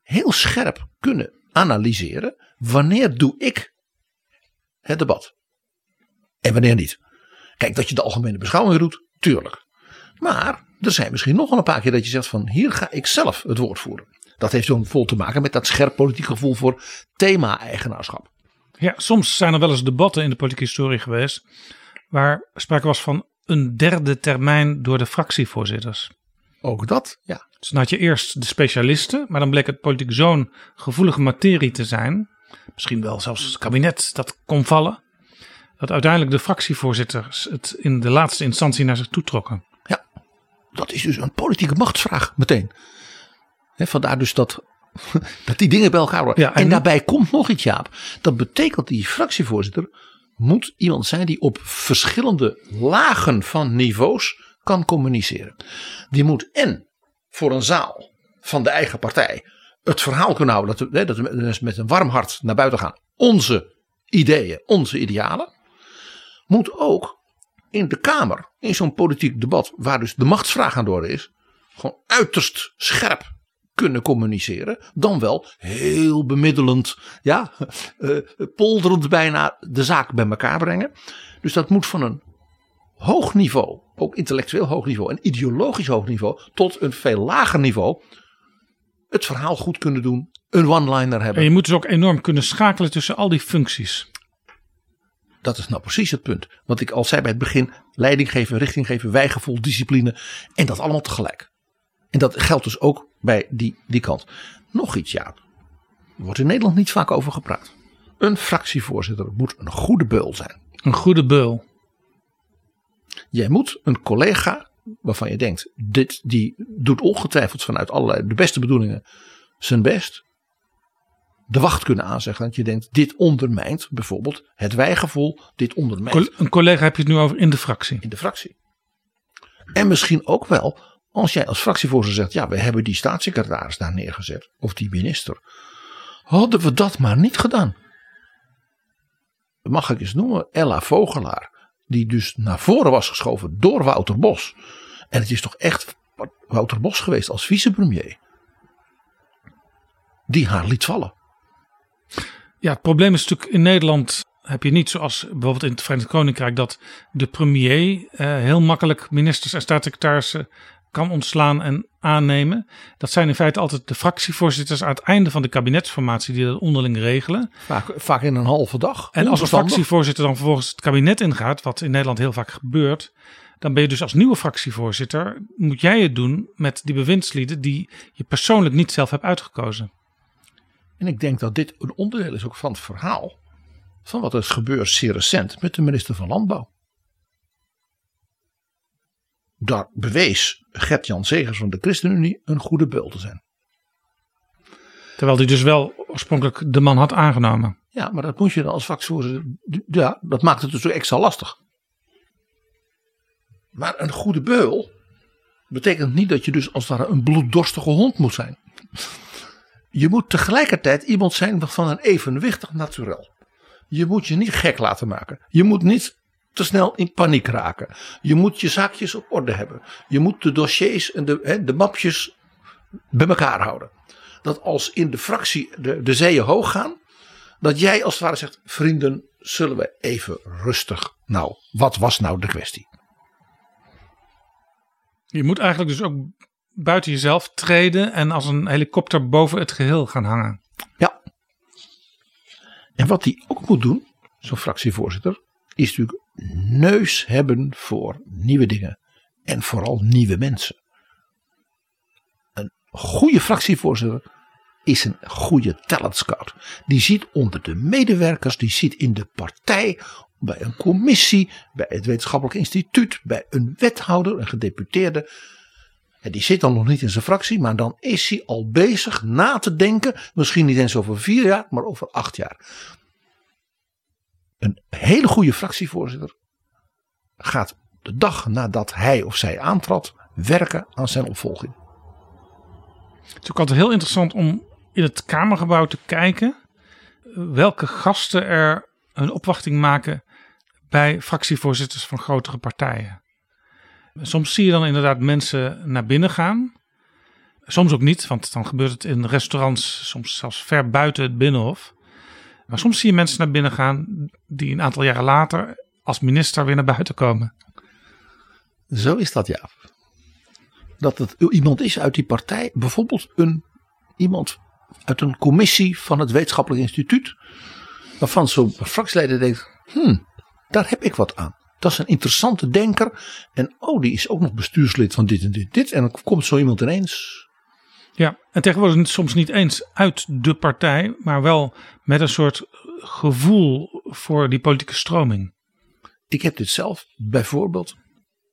heel scherp kunnen analyseren. Wanneer doe ik het debat? En wanneer niet? Kijk, dat je de algemene beschouwing doet, tuurlijk. Maar er zijn misschien nog wel een paar keer dat je zegt van hier ga ik zelf het woord voeren. Dat heeft dan vol te maken met dat scherp politiek gevoel voor thema-eigenaarschap.
Ja, soms zijn er wel eens debatten in de politieke historie geweest. waar sprake was van een derde termijn door de fractievoorzitters.
Ook dat, ja.
Dus dan had je eerst de specialisten, maar dan bleek het politiek zo'n gevoelige materie te zijn. Misschien wel zelfs het kabinet dat kon vallen. Dat uiteindelijk de fractievoorzitters het in de laatste instantie naar zich toe trokken.
Dat is dus een politieke machtsvraag meteen. Vandaar dus dat, dat die dingen bij elkaar.
Ja,
en,
en-
daarbij komt nog iets Jaap. Dat betekent die fractievoorzitter moet iemand zijn die op verschillende lagen van niveaus kan communiceren. Die moet en voor een zaal van de eigen partij het verhaal kunnen houden. Dat, we- dat we met- met een warm hart naar buiten gaan. Onze ideeën, onze idealen. Moet ook in de Kamer, in zo'n politiek debat, waar dus de machtsvraag aan de orde is, gewoon uiterst scherp kunnen communiceren. Dan wel heel bemiddelend, ja, eh, polderend bijna de zaak bij elkaar brengen. Dus dat moet van een hoog niveau, ook intellectueel hoog niveau en ideologisch hoog niveau, tot een veel lager niveau, het verhaal goed kunnen doen, een one-liner hebben.
En je moet dus ook enorm kunnen schakelen tussen al die functies.
Dat is nou precies het punt. Wat ik al zei bij het begin. Leiding geven, richting geven, wijgevoel, discipline. En dat allemaal tegelijk. En dat geldt dus ook bij die, die kant. Nog iets Jaap. Er wordt in Nederland niet vaak over gepraat. Een fractievoorzitter moet een goede beul zijn.
Een goede beul.
Jij moet een collega waarvan je denkt. Dit, die doet ongetwijfeld vanuit allerlei de beste bedoelingen zijn best. De wacht kunnen aanzeggen. Dat je denkt dit ondermijnt bijvoorbeeld het wijgevoel. Dit ondermijnt
Een collega heb je het nu over in de fractie.
in de fractie. En misschien ook wel als jij als fractievoorzitter zegt: ja, we hebben die staatssecretaris daar neergezet, of die minister. Hadden we dat maar niet gedaan. Mag ik eens noemen, Ella Vogelaar die dus naar voren was geschoven door Wouter Bos. En het is toch echt Wouter Bos geweest als vicepremier. Die haar liet vallen.
Ja, het probleem is natuurlijk in Nederland heb je niet zoals bijvoorbeeld in het Verenigd Koninkrijk dat de premier eh, heel makkelijk ministers en staatssecretarissen kan ontslaan en aannemen. Dat zijn in feite altijd de fractievoorzitters aan het einde van de kabinetsformatie die dat onderling regelen.
Vaak, vaak in een halve dag.
En als een fractievoorzitter dan vervolgens het kabinet ingaat, wat in Nederland heel vaak gebeurt, dan ben je dus als nieuwe fractievoorzitter, moet jij het doen met die bewindslieden die je persoonlijk niet zelf hebt uitgekozen.
En ik denk dat dit een onderdeel is ook van het verhaal van wat er is gebeurd zeer recent met de minister van Landbouw. Daar bewees Gert-Jan Zegers van de ChristenUnie een goede beul te zijn.
Terwijl hij dus wel oorspronkelijk de man had aangenomen.
Ja, maar dat moet je dan als fractievoorzitter. Ja, dat maakt het dus ook extra lastig. Maar een goede beul betekent niet dat je dus als het ware een bloeddorstige hond moet zijn. Je moet tegelijkertijd iemand zijn van een evenwichtig naturel. Je moet je niet gek laten maken. Je moet niet te snel in paniek raken. Je moet je zaakjes op orde hebben. Je moet de dossiers en de, de mapjes bij elkaar houden. Dat als in de fractie de, de zeeën hoog gaan, dat jij als het ware zegt: vrienden, zullen we even rustig. Nou, wat was nou de kwestie?
Je moet eigenlijk dus ook buiten jezelf treden en als een helikopter boven het geheel gaan hangen.
Ja. En wat hij ook moet doen, zo'n fractievoorzitter, is natuurlijk neus hebben voor nieuwe dingen. En vooral nieuwe mensen. Een goede fractievoorzitter is een goede talent scout. Die ziet onder de medewerkers, die ziet in de partij, bij een commissie, bij het wetenschappelijk instituut, bij een wethouder, een gedeputeerde. Die zit dan nog niet in zijn fractie, maar dan is hij al bezig na te denken, misschien niet eens over vier jaar, maar over acht jaar. Een hele goede fractievoorzitter gaat de dag nadat hij of zij aantrad werken aan zijn opvolging.
Het is ook altijd heel interessant om in het Kamergebouw te kijken welke gasten er een opwachting maken bij fractievoorzitters van grotere partijen. Soms zie je dan inderdaad mensen naar binnen gaan. Soms ook niet, want dan gebeurt het in restaurants, soms zelfs ver buiten het binnenhof. Maar soms zie je mensen naar binnen gaan die een aantal jaren later als minister weer naar buiten komen.
Zo is dat, ja. Dat het iemand is uit die partij, bijvoorbeeld een, iemand uit een commissie van het Wetenschappelijk Instituut, waarvan zo'n fractieleider denkt: hmm, daar heb ik wat aan. Dat is een interessante denker. En oh, die is ook nog bestuurslid van dit en dit, dit. En dan komt zo iemand ineens
ja, en tegenwoordig soms niet eens uit de partij, maar wel met een soort gevoel voor die politieke stroming.
Ik heb dit zelf bijvoorbeeld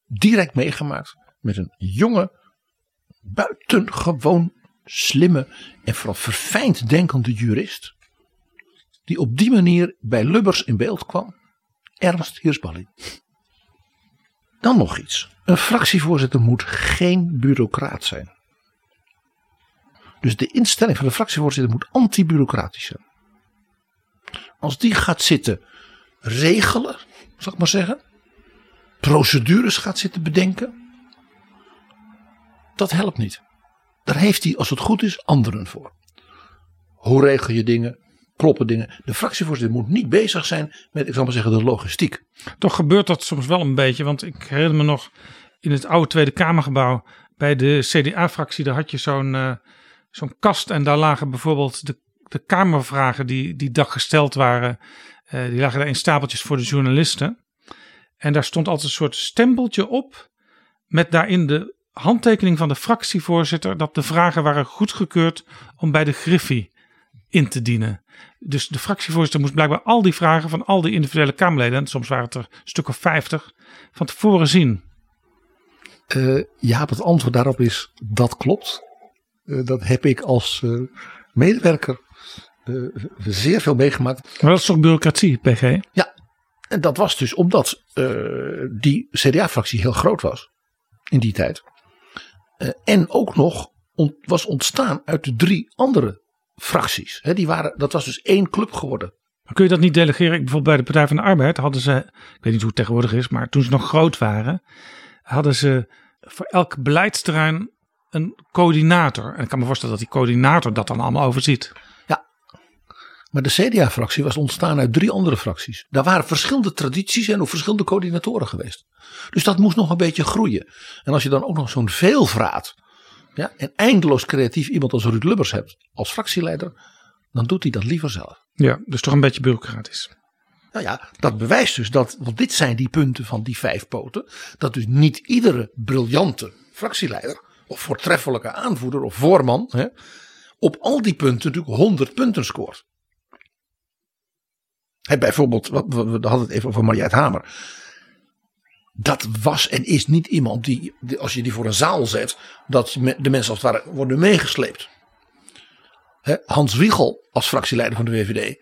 direct meegemaakt met een jonge, buitengewoon slimme en vooral verfijnd denkende jurist. Die op die manier bij Lubbers in beeld kwam. Ernst Hirsballing. Dan nog iets. Een fractievoorzitter moet geen bureaucraat zijn. Dus de instelling van de fractievoorzitter moet anti-bureaucratisch zijn. Als die gaat zitten regelen, zal ik maar zeggen. Procedures gaat zitten bedenken. Dat helpt niet. Daar heeft hij, als het goed is, anderen voor. Hoe regel je dingen? Dingen? De fractievoorzitter moet niet bezig zijn met, ik zal maar zeggen, de logistiek.
Toch gebeurt dat soms wel een beetje. Want ik herinner me nog in het oude Tweede Kamergebouw bij de CDA-fractie. Daar had je zo'n uh, zo'n kast en daar lagen bijvoorbeeld de, de Kamervragen die die dag gesteld waren. Uh, die lagen daar in stapeltjes voor de journalisten. En daar stond altijd een soort stempeltje op met daarin de handtekening van de fractievoorzitter dat de vragen waren goedgekeurd om bij de Griffie in te dienen. Dus de fractievoorzitter moest blijkbaar al die vragen van al die individuele Kamerleden, en soms waren het er een stuk of vijftig, van tevoren zien.
Uh, ja, het antwoord daarop is dat klopt. Uh, dat heb ik als uh, medewerker zeer veel meegemaakt.
Maar dat is toch bureaucratie, PG?
Ja, en dat was dus omdat die CDA-fractie heel groot was in die tijd. en ook nog was ontstaan uit de drie andere fracties. He, die waren, dat was dus één club geworden.
kun je dat niet delegeren? Bijvoorbeeld bij de Partij van de Arbeid hadden ze, ik weet niet hoe het tegenwoordig is, maar toen ze nog groot waren, hadden ze voor elk beleidsterrein een coördinator. En ik kan me voorstellen dat die coördinator dat dan allemaal overziet.
Ja, maar de CDA-fractie was ontstaan uit drie andere fracties. Daar waren verschillende tradities en ook verschillende coördinatoren geweest. Dus dat moest nog een beetje groeien. En als je dan ook nog zo'n veelvraat ja, en eindeloos creatief iemand als Ruud Lubbers hebt als fractieleider, dan doet hij dat liever zelf.
Ja, dus toch een beetje bureaucratisch.
Nou ja, dat bewijst dus dat, want dit zijn die punten van die vijf poten, dat dus niet iedere briljante fractieleider of voortreffelijke aanvoerder of voorman hè, op al die punten natuurlijk 100 punten scoort. He, bijvoorbeeld, we hadden het even over Mariette Hamer. Dat was en is niet iemand die, als je die voor een zaal zet, dat de mensen als het ware worden meegesleept. Hans Wiegel als fractieleider van de VVD.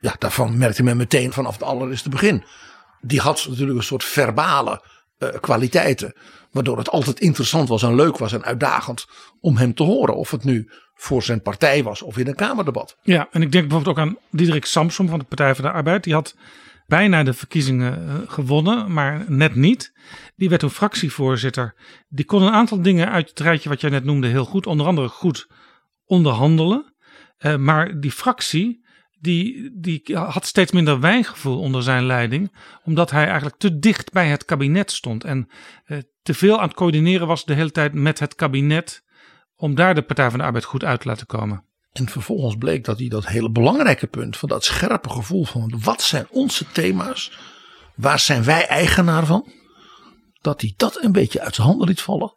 Ja, daarvan merkte men meteen vanaf het allereerste begin. Die had natuurlijk een soort verbale uh, kwaliteiten. Waardoor het altijd interessant was en leuk was en uitdagend om hem te horen. Of het nu voor zijn partij was of in een Kamerdebat.
Ja, en ik denk bijvoorbeeld ook aan Diederik Samsom van de Partij van de Arbeid. Die had bijna de verkiezingen eh, gewonnen, maar net niet. Die werd toen fractievoorzitter. Die kon een aantal dingen uit het rijtje wat jij net noemde heel goed. Onder andere goed onderhandelen. Uh, maar die fractie, die, die had steeds minder wijngevoel onder zijn leiding. Omdat hij eigenlijk te dicht bij het kabinet stond. En uh, te veel aan het coördineren was de hele tijd met het kabinet. Om daar de Partij van de Arbeid goed uit te laten komen.
En vervolgens bleek dat hij dat hele belangrijke punt van dat scherpe gevoel van wat zijn onze thema's, waar zijn wij eigenaar van, dat hij dat een beetje uit zijn handen liet vallen.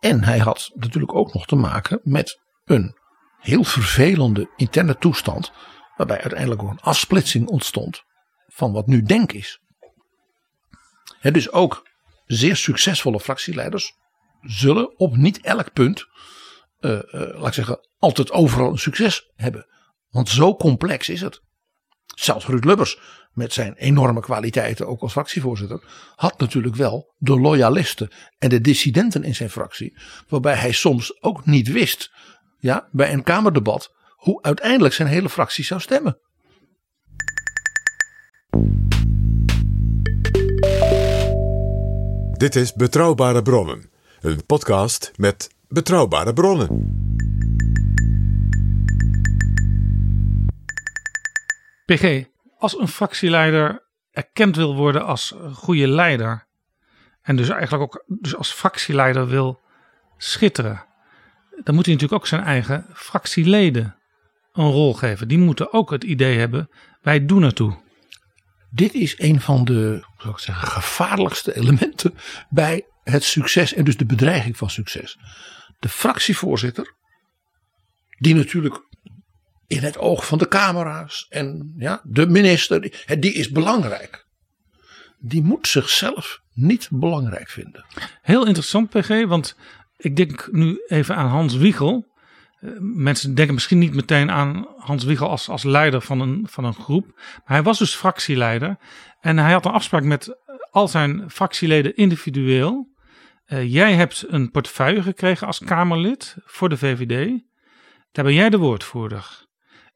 En hij had natuurlijk ook nog te maken met een heel vervelende interne toestand, waarbij uiteindelijk ook een afsplitsing ontstond van wat nu denk is. Dus ook zeer succesvolle fractieleiders zullen op niet elk punt, uh, uh, laat ik zeggen, altijd overal een succes hebben. Want zo complex is het. Zelfs Ruud Lubbers, met zijn enorme kwaliteiten, ook als fractievoorzitter, had natuurlijk wel de loyalisten en de dissidenten in zijn fractie. Waarbij hij soms ook niet wist, ja, bij een Kamerdebat, hoe uiteindelijk zijn hele fractie zou stemmen.
Dit is Betrouwbare Bronnen, een podcast met betrouwbare bronnen.
PG, als een fractieleider erkend wil worden als goede leider. En dus eigenlijk ook dus als fractieleider wil schitteren. Dan moet hij natuurlijk ook zijn eigen fractieleden een rol geven. Die moeten ook het idee hebben, wij doen ertoe.
Dit is een van de zou ik zeggen, gevaarlijkste elementen bij het succes en dus de bedreiging van succes. De fractievoorzitter, die natuurlijk in het oog van de camera's en ja, de minister, die is belangrijk. Die moet zichzelf niet belangrijk vinden.
Heel interessant, PG, want ik denk nu even aan Hans Wiegel. Eh, mensen denken misschien niet meteen aan Hans Wiegel als, als leider van een, van een groep. Maar hij was dus fractieleider. En hij had een afspraak met al zijn fractieleden individueel. Uh, jij hebt een portefeuille gekregen als Kamerlid voor de VVD. Daar ben jij de woordvoerder.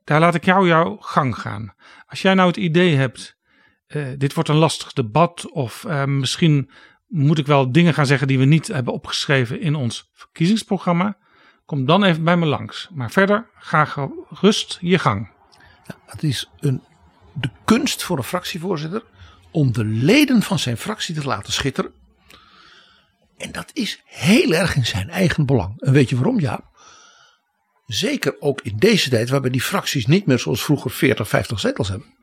Daar laat ik jou jouw gang gaan. Als jij nou het idee hebt, uh, dit wordt een lastig debat of uh, misschien moet ik wel dingen gaan zeggen die we niet hebben opgeschreven in ons verkiezingsprogramma. Kom dan even bij me langs. Maar verder, ga gerust je gang.
Het is een, de kunst voor een fractievoorzitter om de leden van zijn fractie te laten schitteren. En dat is heel erg in zijn eigen belang. En weet je waarom, Ja? Zeker ook in deze tijd, waarbij die fracties niet meer zoals vroeger 40, 50 zetels hebben.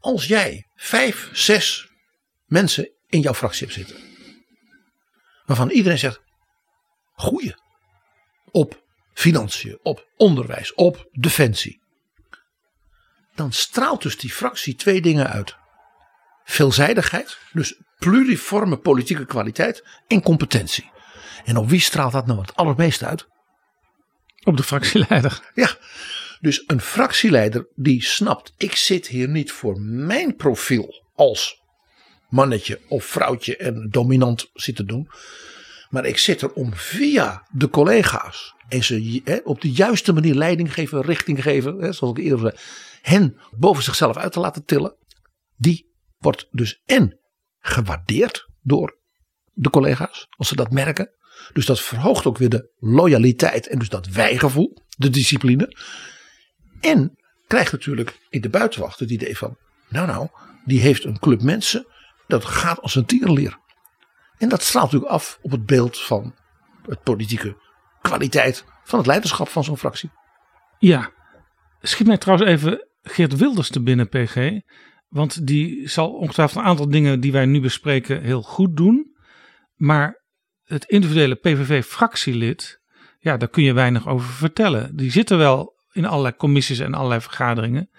Als jij vijf, zes mensen in jouw fractie hebt zitten, waarvan iedereen zegt: goeie, op financiën, op onderwijs, op defensie. Dan straalt dus die fractie twee dingen uit: veelzijdigheid, dus pluriforme politieke kwaliteit en competentie. En op wie straalt dat nou het allermeest uit?
Op de fractieleider.
Ja, dus een fractieleider die snapt, ik zit hier niet voor mijn profiel als mannetje of vrouwtje en dominant zitten doen. Maar ik zit er om via de collega's en ze op de juiste manier leiding geven, richting geven, zoals ik eerder zei. hen boven zichzelf uit te laten tillen. Die wordt dus en gewaardeerd door de collega's, als ze dat merken. Dus dat verhoogt ook weer de loyaliteit en dus dat wijgevoel, de discipline. En krijgt natuurlijk in de buitenwacht het idee van, nou nou, die heeft een club mensen, dat gaat als een tierenleer. En dat straalt natuurlijk af op het beeld van het politieke kwaliteit van het leiderschap van zo'n fractie.
Ja, schiet mij trouwens even Geert Wilders te binnen, PG. Want die zal ongetwijfeld een aantal dingen die wij nu bespreken heel goed doen. Maar het individuele PVV-fractielid, ja, daar kun je weinig over vertellen. Die zitten wel in allerlei commissies en allerlei vergaderingen.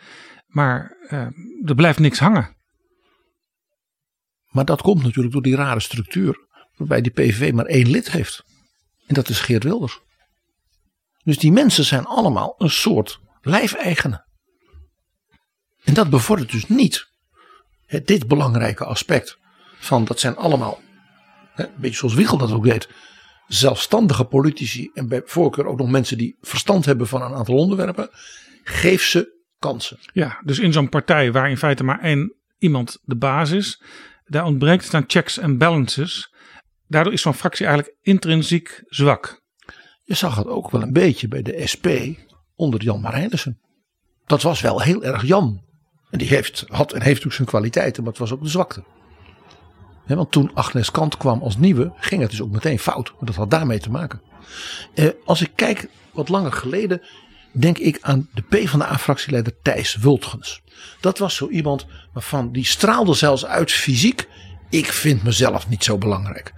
Maar uh, er blijft niks hangen.
Maar dat komt natuurlijk door die rare structuur. Waarbij die PVV maar één lid heeft. En dat is Geert Wilders. Dus die mensen zijn allemaal een soort lijfeigenen. En dat bevordert dus niet dit belangrijke aspect van dat zijn allemaal, een beetje zoals Wiegel dat ook deed, zelfstandige politici en bij voorkeur ook nog mensen die verstand hebben van een aantal onderwerpen. Geef ze kansen.
Ja, dus in zo'n partij waar in feite maar één iemand de baas is, daar ontbreekt het aan checks en balances. Daardoor is zo'n fractie eigenlijk intrinsiek zwak.
Je zag het ook wel een beetje bij de SP onder Jan Marijnissen. Dat was wel heel erg Jan. En die heeft, had en heeft ook zijn kwaliteiten, maar het was ook de zwakte. want toen Agnes Kant kwam als nieuwe, ging het dus ook meteen fout. Maar dat had daarmee te maken. Eh, als ik kijk wat langer geleden, denk ik aan de PvdA-fractieleider Thijs Wultgens. Dat was zo iemand waarvan die straalde zelfs uit fysiek. Ik vind mezelf niet zo belangrijk.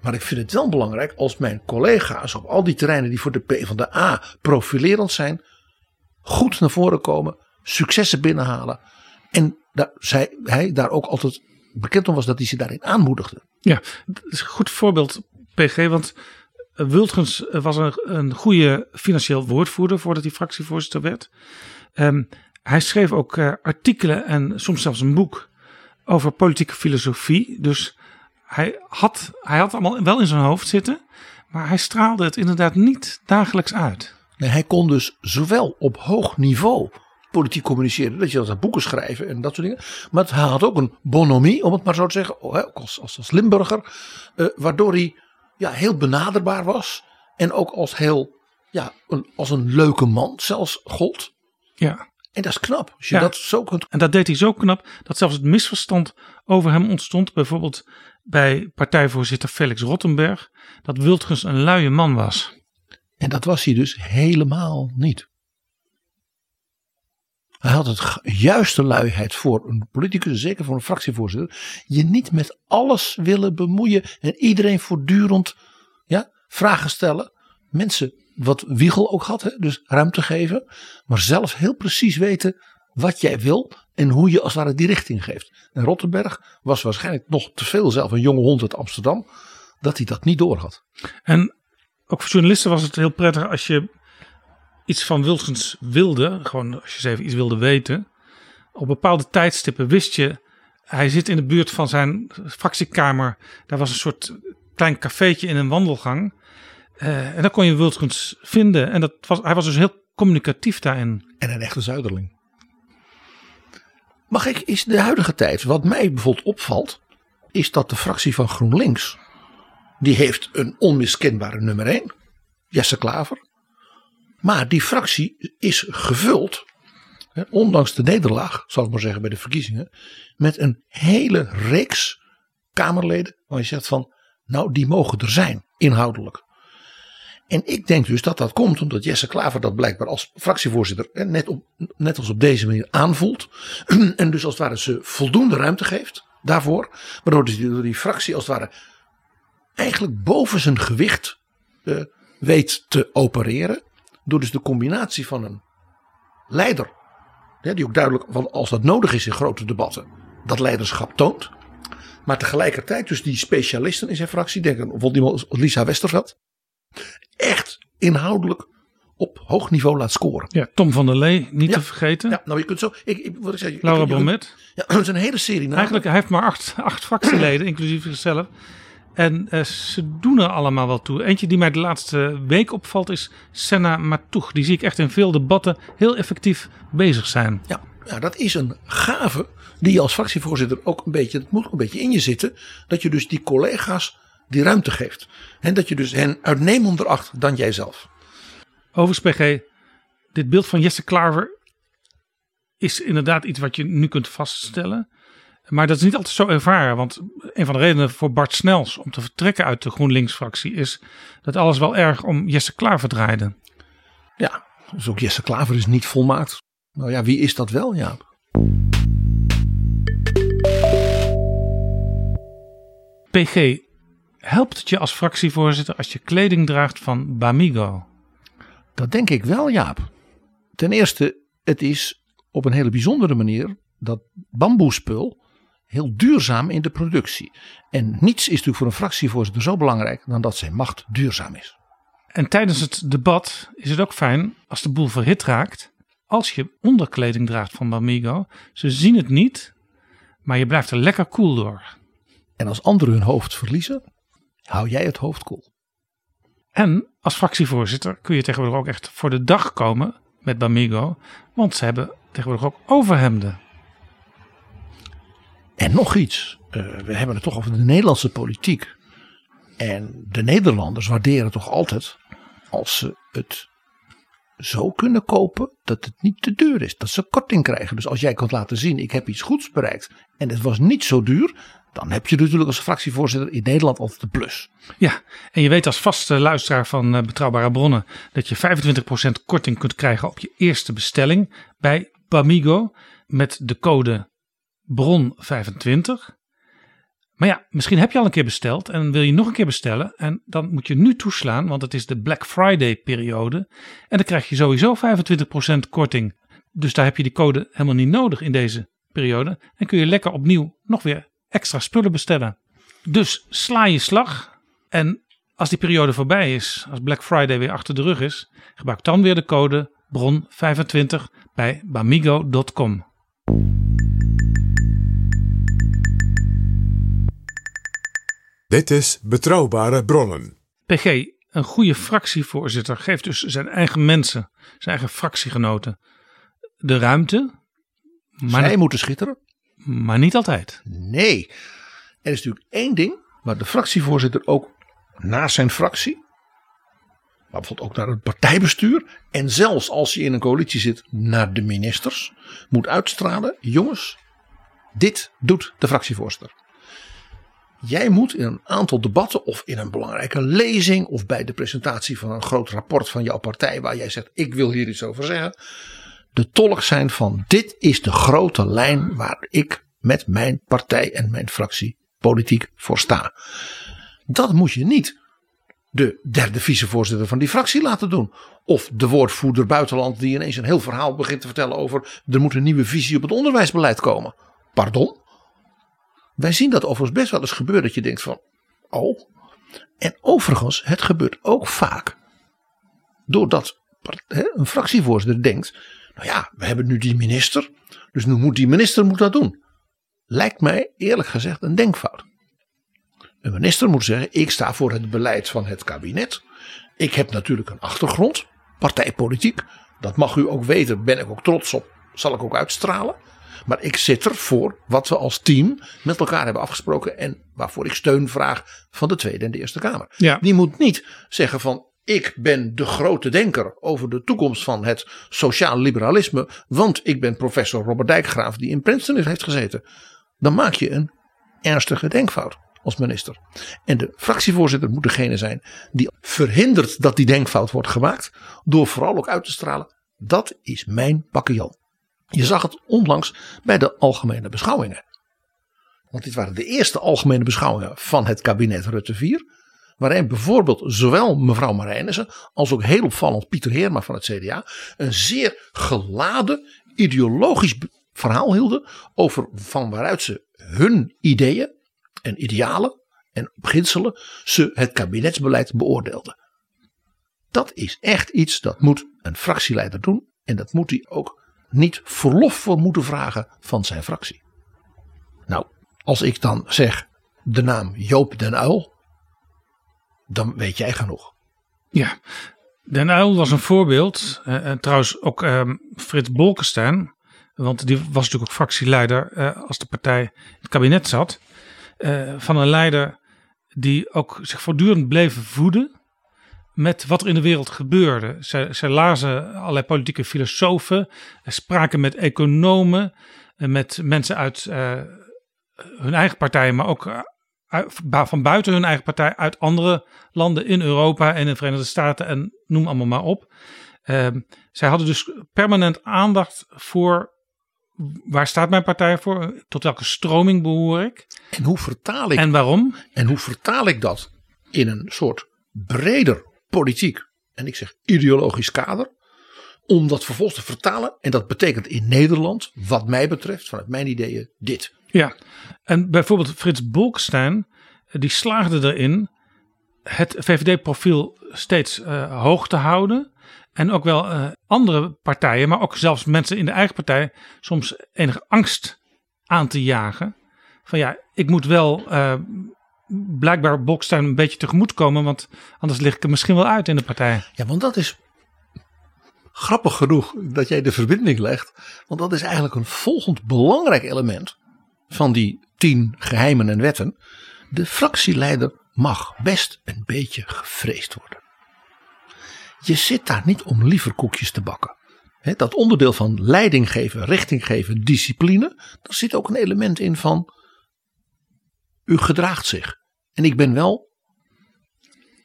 Maar ik vind het wel belangrijk als mijn collega's op al die terreinen die voor de PvdA profilerend zijn, goed naar voren komen, successen binnenhalen. En daar, zij, hij daar ook altijd bekend om was dat hij ze daarin aanmoedigde.
Ja, dat is een goed voorbeeld, PG. Want Wultgens was een, een goede financieel woordvoerder voordat hij fractievoorzitter werd. Um, hij schreef ook uh, artikelen en soms zelfs een boek over politieke filosofie. Dus hij had, hij had allemaal wel in zijn hoofd zitten. Maar hij straalde het inderdaad niet dagelijks uit.
Nee, hij kon dus zowel op hoog niveau politiek communiceren. Dat je dat boeken schrijven en dat soort dingen. Maar hij had ook een bonhomie, om het maar zo te zeggen. Ook als, als, als Limburger. Uh, waardoor hij ja, heel benaderbaar was. En ook als heel, ja, een, als een leuke man zelfs gold.
Ja.
En dat is knap. Als je ja. dat zo kunt...
En dat deed hij zo knap dat zelfs het misverstand over hem ontstond. Bijvoorbeeld bij partijvoorzitter Felix Rottenberg. Dat Wildgens een luie man was.
En dat was hij dus helemaal niet. Hij had het juiste luiheid voor een politicus, zeker voor een fractievoorzitter. Je niet met alles willen bemoeien en iedereen voortdurend ja, vragen stellen. Mensen, wat Wiegel ook had, dus ruimte geven. Maar zelf heel precies weten wat jij wil en hoe je als het ware die richting geeft. En Rottenberg was waarschijnlijk nog te veel zelf een jonge hond uit Amsterdam, dat hij dat niet door had.
En ook voor journalisten was het heel prettig als je iets van Wilsons wilde, gewoon als je eens even iets wilde weten. Op bepaalde tijdstippen wist je, hij zit in de buurt van zijn fractiekamer. Daar was een soort klein cafeetje in een wandelgang. Uh, en daar kon je Wilsons vinden. En dat was, hij was dus heel communicatief daarin.
En een echte zuiderling. Mag ik, is de huidige tijd, wat mij bijvoorbeeld opvalt, is dat de fractie van GroenLinks, die heeft een onmiskenbare nummer 1, Jesse Klaver. Maar die fractie is gevuld, ondanks de nederlaag, zal ik maar zeggen bij de verkiezingen, met een hele reeks Kamerleden. Waar je zegt van, nou die mogen er zijn, inhoudelijk. En ik denk dus dat dat komt omdat Jesse Klaver dat blijkbaar als fractievoorzitter net, op, net als op deze manier aanvoelt. En dus als het ware ze voldoende ruimte geeft daarvoor. Waardoor die, die fractie als het ware eigenlijk boven zijn gewicht uh, weet te opereren. Door dus de combinatie van een leider. die ook duidelijk, als dat nodig is in grote debatten, dat leiderschap toont. Maar tegelijkertijd dus die specialisten in zijn fractie. Denk aan bijvoorbeeld iemand als Lisa Westerveld. Echt inhoudelijk op hoog niveau laat scoren.
Ja, Tom van der Lee, niet te vergeten.
Ja, nou je kunt zo. Ik, ik, wat ik zei,
Laura Bromet.
Ja, dat is een hele serie.
Eigenlijk, hij heeft maar acht, acht fractieleden, inclusief zichzelf. En uh, ze doen er allemaal wel toe. Eentje die mij de laatste week opvalt is Senna Matoeg. Die zie ik echt in veel debatten heel effectief bezig zijn.
Ja, ja dat is een gave die je als fractievoorzitter ook een beetje, het moet een beetje in je zitten. Dat je dus die collega's die ruimte geeft. En dat je dus hen uitnemender acht dan jijzelf.
Overigens PG, dit beeld van Jesse Klaver is inderdaad iets wat je nu kunt vaststellen. Maar dat is niet altijd zo ervaren. Want een van de redenen voor Bart Snels om te vertrekken uit de GroenLinks-fractie is dat alles wel erg om Jesse Klaver draaide.
Ja, dus ook Jesse Klaver is niet volmaakt. Nou ja, wie is dat wel? Ja.
PG, helpt het je als fractievoorzitter als je kleding draagt van Bamigo?
Dat denk ik wel, Jaap. Ten eerste, het is op een hele bijzondere manier dat bamboespul heel duurzaam in de productie. En niets is natuurlijk voor een fractievoorzitter zo belangrijk dan dat zijn macht duurzaam is.
En tijdens het debat is het ook fijn als de boel verhit raakt. Als je onderkleding draagt van Bamigo. Ze zien het niet, maar je blijft er lekker koel cool door.
En als anderen hun hoofd verliezen, hou jij het hoofd koel.
En als fractievoorzitter kun je tegenwoordig ook echt voor de dag komen met Bamigo. Want ze hebben tegenwoordig ook overhemden.
En nog iets. Uh, we hebben het toch over de Nederlandse politiek. En de Nederlanders waarderen toch altijd als ze het zo kunnen kopen dat het niet te duur is. Dat ze korting krijgen. Dus als jij kunt laten zien, ik heb iets goeds bereikt en het was niet zo duur. Dan heb je natuurlijk als fractievoorzitter in Nederland altijd de plus.
Ja, en je weet als vaste luisteraar van eh, Betrouwbare Bronnen dat je 25% korting kunt krijgen op je eerste bestelling bij Bamigo met de code BRON25. Maar ja, misschien heb je al een keer besteld en wil je nog een keer bestellen. En dan moet je nu toeslaan, want het is de Black Friday periode. En dan krijg je sowieso 25% korting. Dus daar heb je die code helemaal niet nodig in deze periode. En kun je lekker opnieuw nog weer extra spullen bestellen. Dus sla je slag. En als die periode voorbij is, als Black Friday weer achter de rug is, gebruik dan weer de code BRON25 bij bamigo.com.
Dit is Betrouwbare Bronnen.
PG, een goede fractievoorzitter geeft dus zijn eigen mensen, zijn eigen fractiegenoten, de ruimte.
Maar Zij moeten schitteren.
Maar niet altijd.
Nee. Er is natuurlijk één ding waar de fractievoorzitter ook naast zijn fractie, maar bijvoorbeeld ook naar het partijbestuur en zelfs als je in een coalitie zit naar de ministers, moet uitstralen: jongens, dit doet de fractievoorzitter. Jij moet in een aantal debatten of in een belangrijke lezing of bij de presentatie van een groot rapport van jouw partij waar jij zegt ik wil hier iets over zeggen. De tolk zijn van dit is de grote lijn waar ik met mijn partij en mijn fractie politiek voor sta. Dat moet je niet de derde vicevoorzitter van die fractie laten doen. Of de woordvoerder buitenland die ineens een heel verhaal begint te vertellen over er moet een nieuwe visie op het onderwijsbeleid komen. Pardon? Wij zien dat overigens best wel eens gebeuren dat je denkt van, oh. En overigens, het gebeurt ook vaak doordat een fractievoorzitter denkt, nou ja, we hebben nu die minister, dus nu moet die minister moet dat doen. Lijkt mij eerlijk gezegd een denkfout. Een minister moet zeggen, ik sta voor het beleid van het kabinet. Ik heb natuurlijk een achtergrond, partijpolitiek. Dat mag u ook weten, ben ik ook trots op, zal ik ook uitstralen. Maar ik zit er voor wat we als team met elkaar hebben afgesproken. En waarvoor ik steun vraag van de Tweede en de Eerste Kamer.
Ja.
Die moet niet zeggen van ik ben de grote denker over de toekomst van het sociaal liberalisme. Want ik ben professor Robert Dijkgraaf die in Princeton heeft gezeten. Dan maak je een ernstige denkfout als minister. En de fractievoorzitter moet degene zijn die verhindert dat die denkfout wordt gemaakt. Door vooral ook uit te stralen. Dat is mijn pakkenjan. Je zag het onlangs bij de algemene beschouwingen. Want dit waren de eerste algemene beschouwingen van het kabinet Rutte 4. Waarin bijvoorbeeld zowel mevrouw Marijnissen als ook heel opvallend Pieter Heerma van het CDA. Een zeer geladen ideologisch verhaal hielden over van waaruit ze hun ideeën en idealen en beginselen ze het kabinetsbeleid beoordeelden. Dat is echt iets dat moet een fractieleider doen en dat moet hij ook niet verlof voor moeten vragen van zijn fractie. Nou, als ik dan zeg de naam Joop den Uil, dan weet jij genoeg.
Ja, Den Uyl was een voorbeeld. Uh, en trouwens ook uh, Frits Bolkestein. Want die was natuurlijk ook fractieleider uh, als de partij in het kabinet zat. Uh, van een leider die ook zich voortdurend bleef voeden met wat er in de wereld gebeurde. Zij, zij lazen allerlei politieke filosofen, spraken met economen, met mensen uit hun eigen partij, maar ook van buiten hun eigen partij uit andere landen in Europa en in de Verenigde Staten en noem allemaal maar op. Uh, zij hadden dus permanent aandacht voor waar staat mijn partij voor, tot welke stroming behoor ik.
En hoe vertaal ik
en waarom?
En hoe vertaal ik dat in een soort breder politiek en ik zeg ideologisch kader om dat vervolgens te vertalen. En dat betekent in Nederland, wat mij betreft, vanuit mijn ideeën, dit.
Ja, en bijvoorbeeld Frits Bolkestein, die slaagde erin het VVD-profiel steeds uh, hoog te houden. En ook wel uh, andere partijen, maar ook zelfs mensen in de eigen partij, soms enige angst aan te jagen. Van ja, ik moet wel uh, blijkbaar Bolkestein een beetje tegemoet komen, want anders lig ik er misschien wel uit in de partij.
Ja, want dat is grappig genoeg dat jij de verbinding legt. Want dat is eigenlijk een volgend belangrijk element van die tien geheimen en wetten. De fractieleider mag best een beetje gevreesd worden. Je zit daar niet om liever koekjes te bakken. dat onderdeel van leiding geven, richting geven, discipline. Daar zit ook een element in van. U gedraagt zich. En ik ben wel.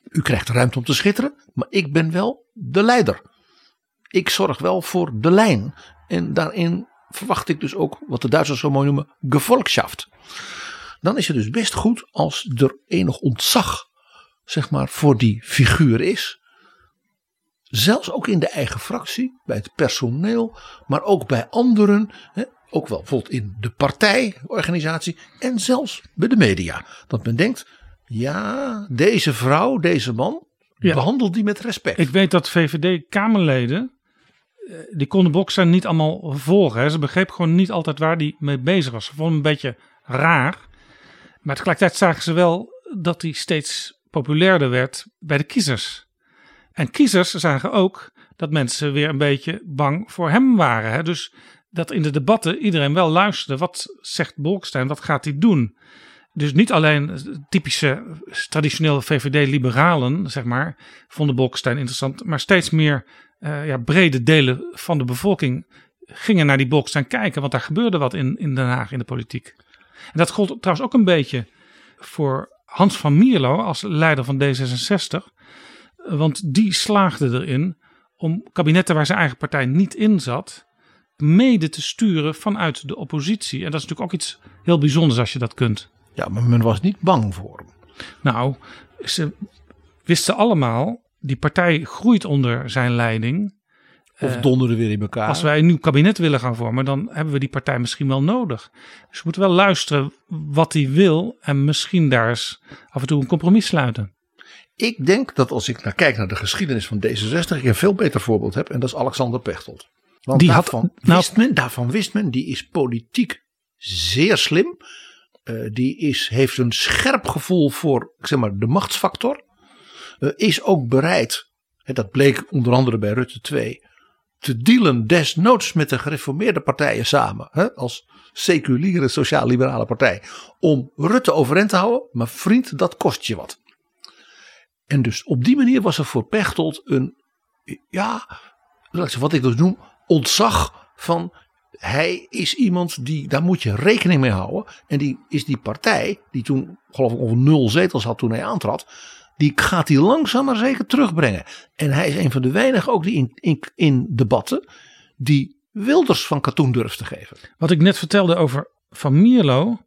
U krijgt ruimte om te schitteren, maar ik ben wel de leider. Ik zorg wel voor de lijn. En daarin verwacht ik dus ook wat de Duitsers zo mooi noemen gevolgschaft. Dan is het dus best goed als er enig ontzag zeg maar, voor die figuur is. Zelfs ook in de eigen fractie, bij het personeel, maar ook bij anderen. Ook wel bijvoorbeeld in de partijorganisatie en zelfs bij de media. Dat men denkt, ja, deze vrouw, deze man, ja. behandelt die met respect.
Ik weet dat VVD-Kamerleden eh, die konden boksen niet allemaal volgen. Hè. Ze begreep gewoon niet altijd waar die mee bezig was. Ze vonden een beetje raar. Maar tegelijkertijd zagen ze wel dat hij steeds populairder werd bij de kiezers. En kiezers zagen ook dat mensen weer een beetje bang voor hem waren. Hè. Dus dat in de debatten iedereen wel luisterde. Wat zegt Bolkestein? Wat gaat hij doen? Dus niet alleen typische traditionele VVD-liberalen, zeg maar, vonden Bolkestein interessant, maar steeds meer uh, ja, brede delen van de bevolking gingen naar die Bolkestein kijken, want daar gebeurde wat in, in Den Haag in de politiek. En dat gold trouwens ook een beetje voor Hans van Mierlo als leider van D66, want die slaagde erin om kabinetten waar zijn eigen partij niet in zat, mede te sturen vanuit de oppositie. En dat is natuurlijk ook iets heel bijzonders als je dat kunt.
Ja, maar men was niet bang voor hem.
Nou, ze wisten allemaal, die partij groeit onder zijn leiding.
Of donderen weer in elkaar.
Als wij een nieuw kabinet willen gaan vormen, dan hebben we die partij misschien wel nodig. Dus we moeten wel luisteren wat hij wil en misschien daar eens af en toe een compromis sluiten.
Ik denk dat als ik naar kijk naar de geschiedenis van D66, ik een veel beter voorbeeld heb en dat is Alexander Pechtold. Want die daarvan, had, nou, wist men, daarvan wist men, die is politiek zeer slim. Uh, die is, heeft een scherp gevoel voor zeg maar, de machtsfactor. Uh, is ook bereid, hè, dat bleek onder andere bij Rutte 2, te dealen desnoods met de gereformeerde partijen samen. Hè, als seculiere sociaal-liberale partij. Om Rutte overeind te houden. Maar vriend, dat kost je wat. En dus op die manier was er voor Pechtold een, ja, wat ik dus noem, ontzag van hij is iemand die, daar moet je rekening mee houden. En die is die partij, die toen geloof ik ongeveer nul zetels had toen hij aantrad. Die gaat hij langzaam maar zeker terugbrengen. En hij is een van de weinigen ook die in, in, in debatten die Wilders van katoen durft te geven.
Wat ik net vertelde over Van Mierlo.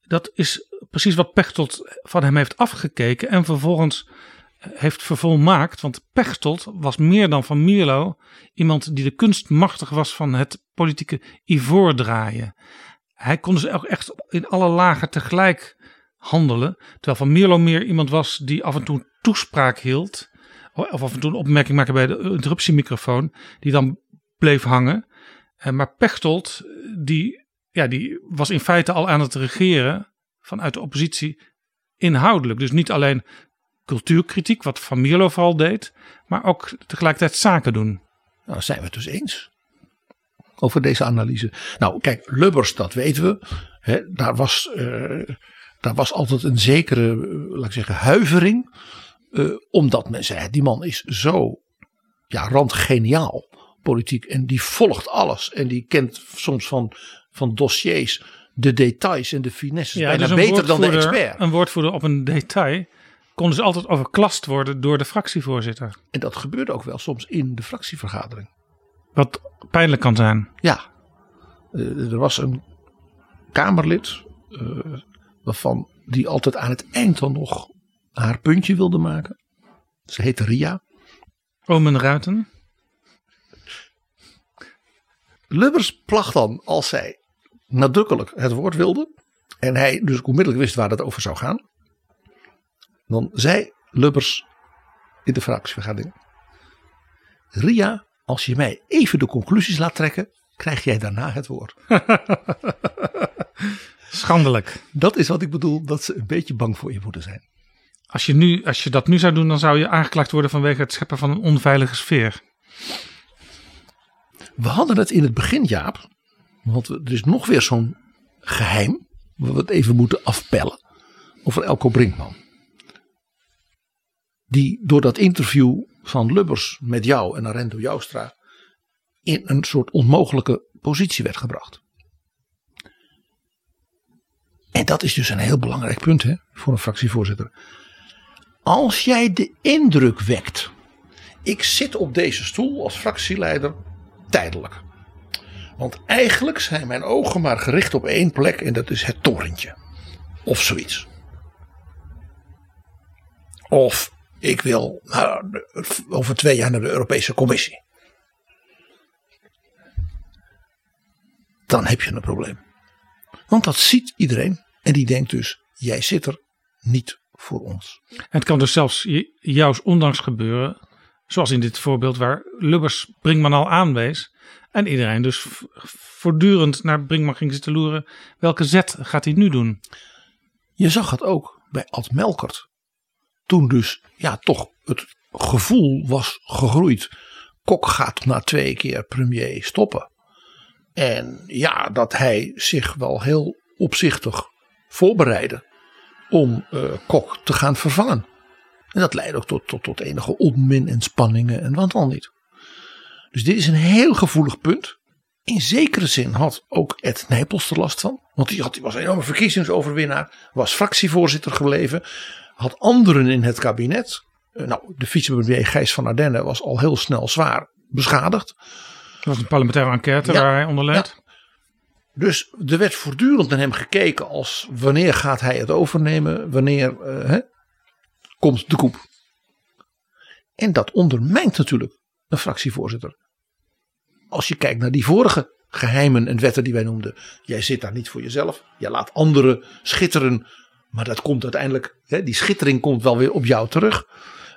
Dat is precies wat Pechtold van hem heeft afgekeken. En vervolgens heeft vervolmaakt. Want Pechtold was meer dan Van Mierlo iemand die de kunst machtig was van het politieke ivoor draaien. Hij kon dus ook echt in alle lagen tegelijk handelen. Terwijl Van Mierlo meer iemand was die af en toe toespraak hield. Of af en toe een opmerking maakte bij de interruptiemicrofoon. Die dan bleef hangen. Eh, maar Pechtold, die, ja, die was in feite al aan het regeren vanuit de oppositie inhoudelijk. Dus niet alleen cultuurkritiek, wat Van Mierlo vooral deed, maar ook tegelijkertijd zaken doen.
Nou, zijn we het dus eens over deze analyse. Nou, kijk, Lubbers, dat weten we. Hè, daar, was, eh, daar was altijd een zekere, eh, laat ik zeggen, huivering. eh, omdat men zei, die man is zo ja, randgeniaal politiek. En die volgt alles. En die kent soms van, van dossiers de details en de finesses bijna
dus
beter dan de expert.
Een woordvoerder op een detail kon dus altijd overklast worden door de fractievoorzitter.
En dat gebeurde ook wel soms in de fractievergadering.
Wat pijnlijk kan zijn.
Ja, Eh, er was een Kamerlid eh, waarvan die altijd aan het eind dan nog haar puntje wilde maken. Ze heette Ria.
Omen Ruiten.
Lubbers placht dan als zij nadrukkelijk het woord wilde. En hij dus onmiddellijk wist waar het over zou gaan. Dan zei Lubbers in de fractievergadering. Ria, als je mij even de conclusies laat trekken, krijg jij daarna het woord.
Schandelijk.
Dat is wat ik bedoel, dat ze een beetje bang voor je moeten zijn.
Als je, nu, als je dat nu zou doen, dan zou je aangeklaagd worden vanwege het scheppen van een onveilige sfeer.
We hadden het in het begin, Jaap. Want er is nog weer zo'n geheim. Waar we het even moeten afpellen. Over Elko Brinkman. Die door dat interview van Lubbers met jou en Arendo Joustra. in een soort onmogelijke positie werd gebracht. En dat is dus een heel belangrijk punt hè, voor een fractievoorzitter. Als jij de indruk wekt. Ik zit op deze stoel als fractieleider tijdelijk. Want eigenlijk zijn mijn ogen maar gericht op één plek en dat is het torentje. Of zoiets. Of ik wil de- over twee jaar naar de Europese Commissie. Dan heb je een probleem. Want dat ziet iedereen en die denkt dus, jij zit er niet voor ons.
En het kan dus zelfs j- jouws ondanks gebeuren. Zoals in dit voorbeeld waar Lubbers Brinkman al aanwees. En iedereen dus voortdurend naar Brinkman ging zitten loeren. Welke zet gaat hij nu doen?
Je zag het ook bij Ad Melkert. Toen dus ja, toch het gevoel was gegroeid. Kok gaat na twee keer premier stoppen. En ja, dat hij zich wel heel opzichtig voorbereidde om eh, Kok te gaan vervangen. En dat leidde ook tot, tot, tot enige onmin en spanningen en wat dan niet. Dus dit is een heel gevoelig punt. In zekere zin had ook Ed Nijpels er last van. Want die, had, die was een enorme verkiezingsoverwinnaar. Was fractievoorzitter gebleven. Had anderen in het kabinet. Eh, Nou, de vicepremier Gijs van Ardenne was al heel snel zwaar beschadigd.
Dat was een parlementaire enquête
Ja,
waar hij onder leed.
Dus er werd voortdurend naar hem gekeken als wanneer gaat hij het overnemen, wanneer eh, hè, komt de koep. En dat ondermijnt natuurlijk een fractievoorzitter. Als je kijkt naar die vorige geheimen en wetten die wij noemden. Jij zit daar niet voor jezelf, jij laat anderen schitteren. Maar dat komt uiteindelijk, hè, die schittering komt wel weer op jou terug.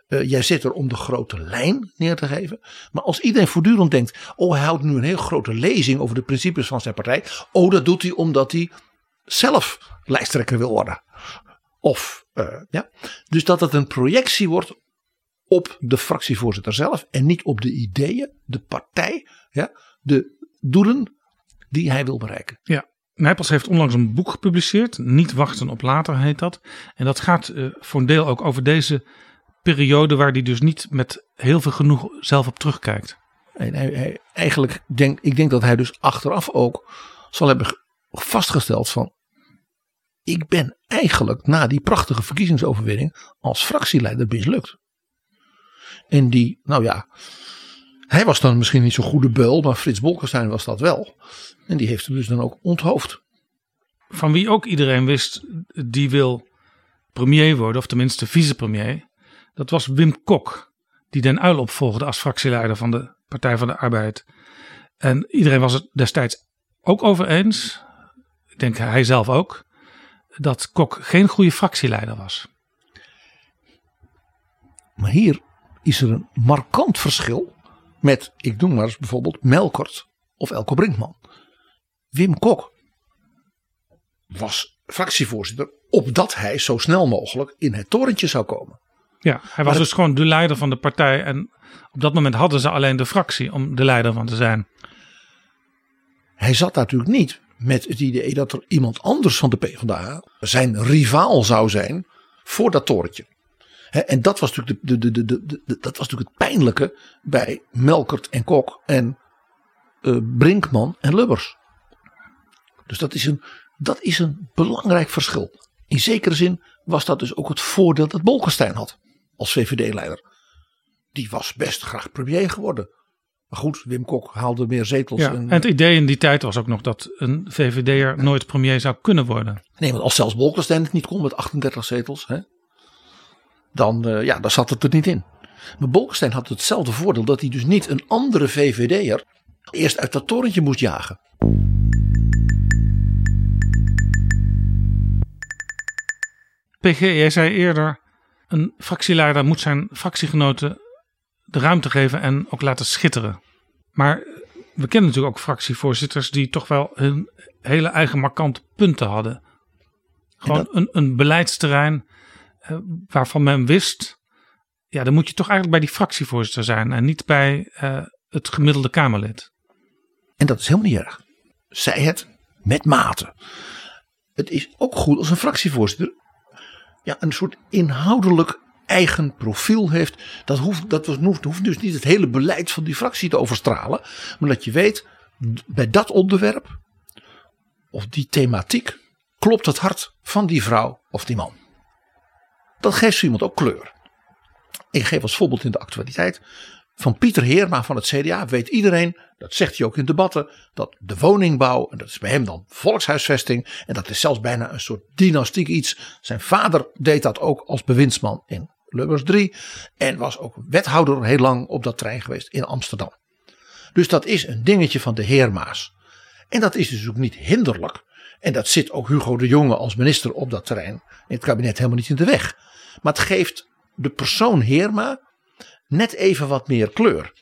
Eh, jij zit er om de grote lijn neer te geven. Maar als iedereen voortdurend denkt: Oh, hij houdt nu een heel grote lezing over de principes van zijn partij. Oh, dat doet hij omdat hij zelf lijsttrekker wil worden. Of, eh, ja. Dus dat het een projectie wordt op de fractievoorzitter zelf. En niet op de ideeën, de partij, ja, de doelen die hij wil bereiken.
Ja, Nijpels heeft onlangs een boek gepubliceerd. Niet wachten op later heet dat. En dat gaat eh, voor een deel ook over deze periode waar hij dus niet met heel veel genoeg zelf op terugkijkt.
En hij, eigenlijk denk ik denk dat hij dus achteraf ook zal hebben ge- vastgesteld van ik ben eigenlijk na die prachtige verkiezingsoverwinning als fractieleider mislukt. En die, nou ja, hij was dan misschien niet zo'n goede beul, maar Frits Bolkestein was dat wel. En die heeft hem dus dan ook onthoofd.
Van wie ook iedereen wist, die wil premier worden, of tenminste vicepremier. Dat was Wim Kok, die Den Uyl opvolgde als fractieleider van de Partij van de Arbeid. En iedereen was het destijds ook over eens, ik denk hij zelf ook, dat Kok geen goede fractieleider was.
Maar hier is er een markant verschil met, ik noem maar eens bijvoorbeeld Melkert of Elko Brinkman. Wim Kok was fractievoorzitter opdat hij zo snel mogelijk in het torentje zou komen.
Ja, hij was dus gewoon de leider van de partij. En op dat moment hadden ze alleen de fractie om de leider van te zijn.
Hij zat natuurlijk niet met het idee dat er iemand anders van de PvdA zijn rivaal zou zijn voor dat torentje. En dat was, natuurlijk de, de, de, de, dat was natuurlijk het pijnlijke bij Melkert en Kok en uh, Brinkman en Lubbers. Dus dat is, een, dat is een belangrijk verschil. In zekere zin was dat dus ook het voordeel dat Bolkestein had als VVD-leider. Die was best graag premier geworden. Maar goed, Wim Kok haalde meer zetels.
Ja, en, het idee in die tijd was ook nog dat een VVD'er nooit premier zou kunnen worden.
Nee, want als zelfs Bolkestein het niet kon met 38 zetels, hè, dan, uh, ja, dan zat het er niet in. Maar Bolkestein had hetzelfde voordeel dat hij dus niet een andere VVD'er eerst uit dat torentje moest jagen.
PG, jij zei eerder, een fractieleider moet zijn fractiegenoten de ruimte geven en ook laten schitteren. Maar we kennen natuurlijk ook fractievoorzitters die toch wel hun hele eigen markante punten hadden. Gewoon een, een beleidsterrein uh, waarvan men wist, ja, dan moet je toch eigenlijk bij die fractievoorzitter zijn en niet bij uh, het gemiddelde Kamerlid.
En dat is helemaal niet erg. Zij het met mate. Het is ook goed als een fractievoorzitter ja, een soort inhoudelijk eigen profiel heeft. Dat hoeft, dat hoeft dus niet het hele beleid van die fractie te overstralen. Maar dat je weet, bij dat onderwerp of die thematiek klopt het hart van die vrouw of die man. Dat geeft zo iemand ook kleur. Ik geef als voorbeeld in de actualiteit van Pieter Heerma van het CDA weet iedereen, dat zegt hij ook in debatten, dat de woningbouw, en dat is bij hem dan volkshuisvesting, en dat is zelfs bijna een soort dynastiek iets. Zijn vader deed dat ook als bewindsman in Lubbers 3 en was ook wethouder heel lang op dat terrein geweest in Amsterdam. Dus dat is een dingetje van de Heerma's. En dat is dus ook niet hinderlijk. En dat zit ook Hugo de Jonge als minister op dat terrein in het kabinet helemaal niet in de weg. Maar het geeft de persoon Heerma net even wat meer kleur.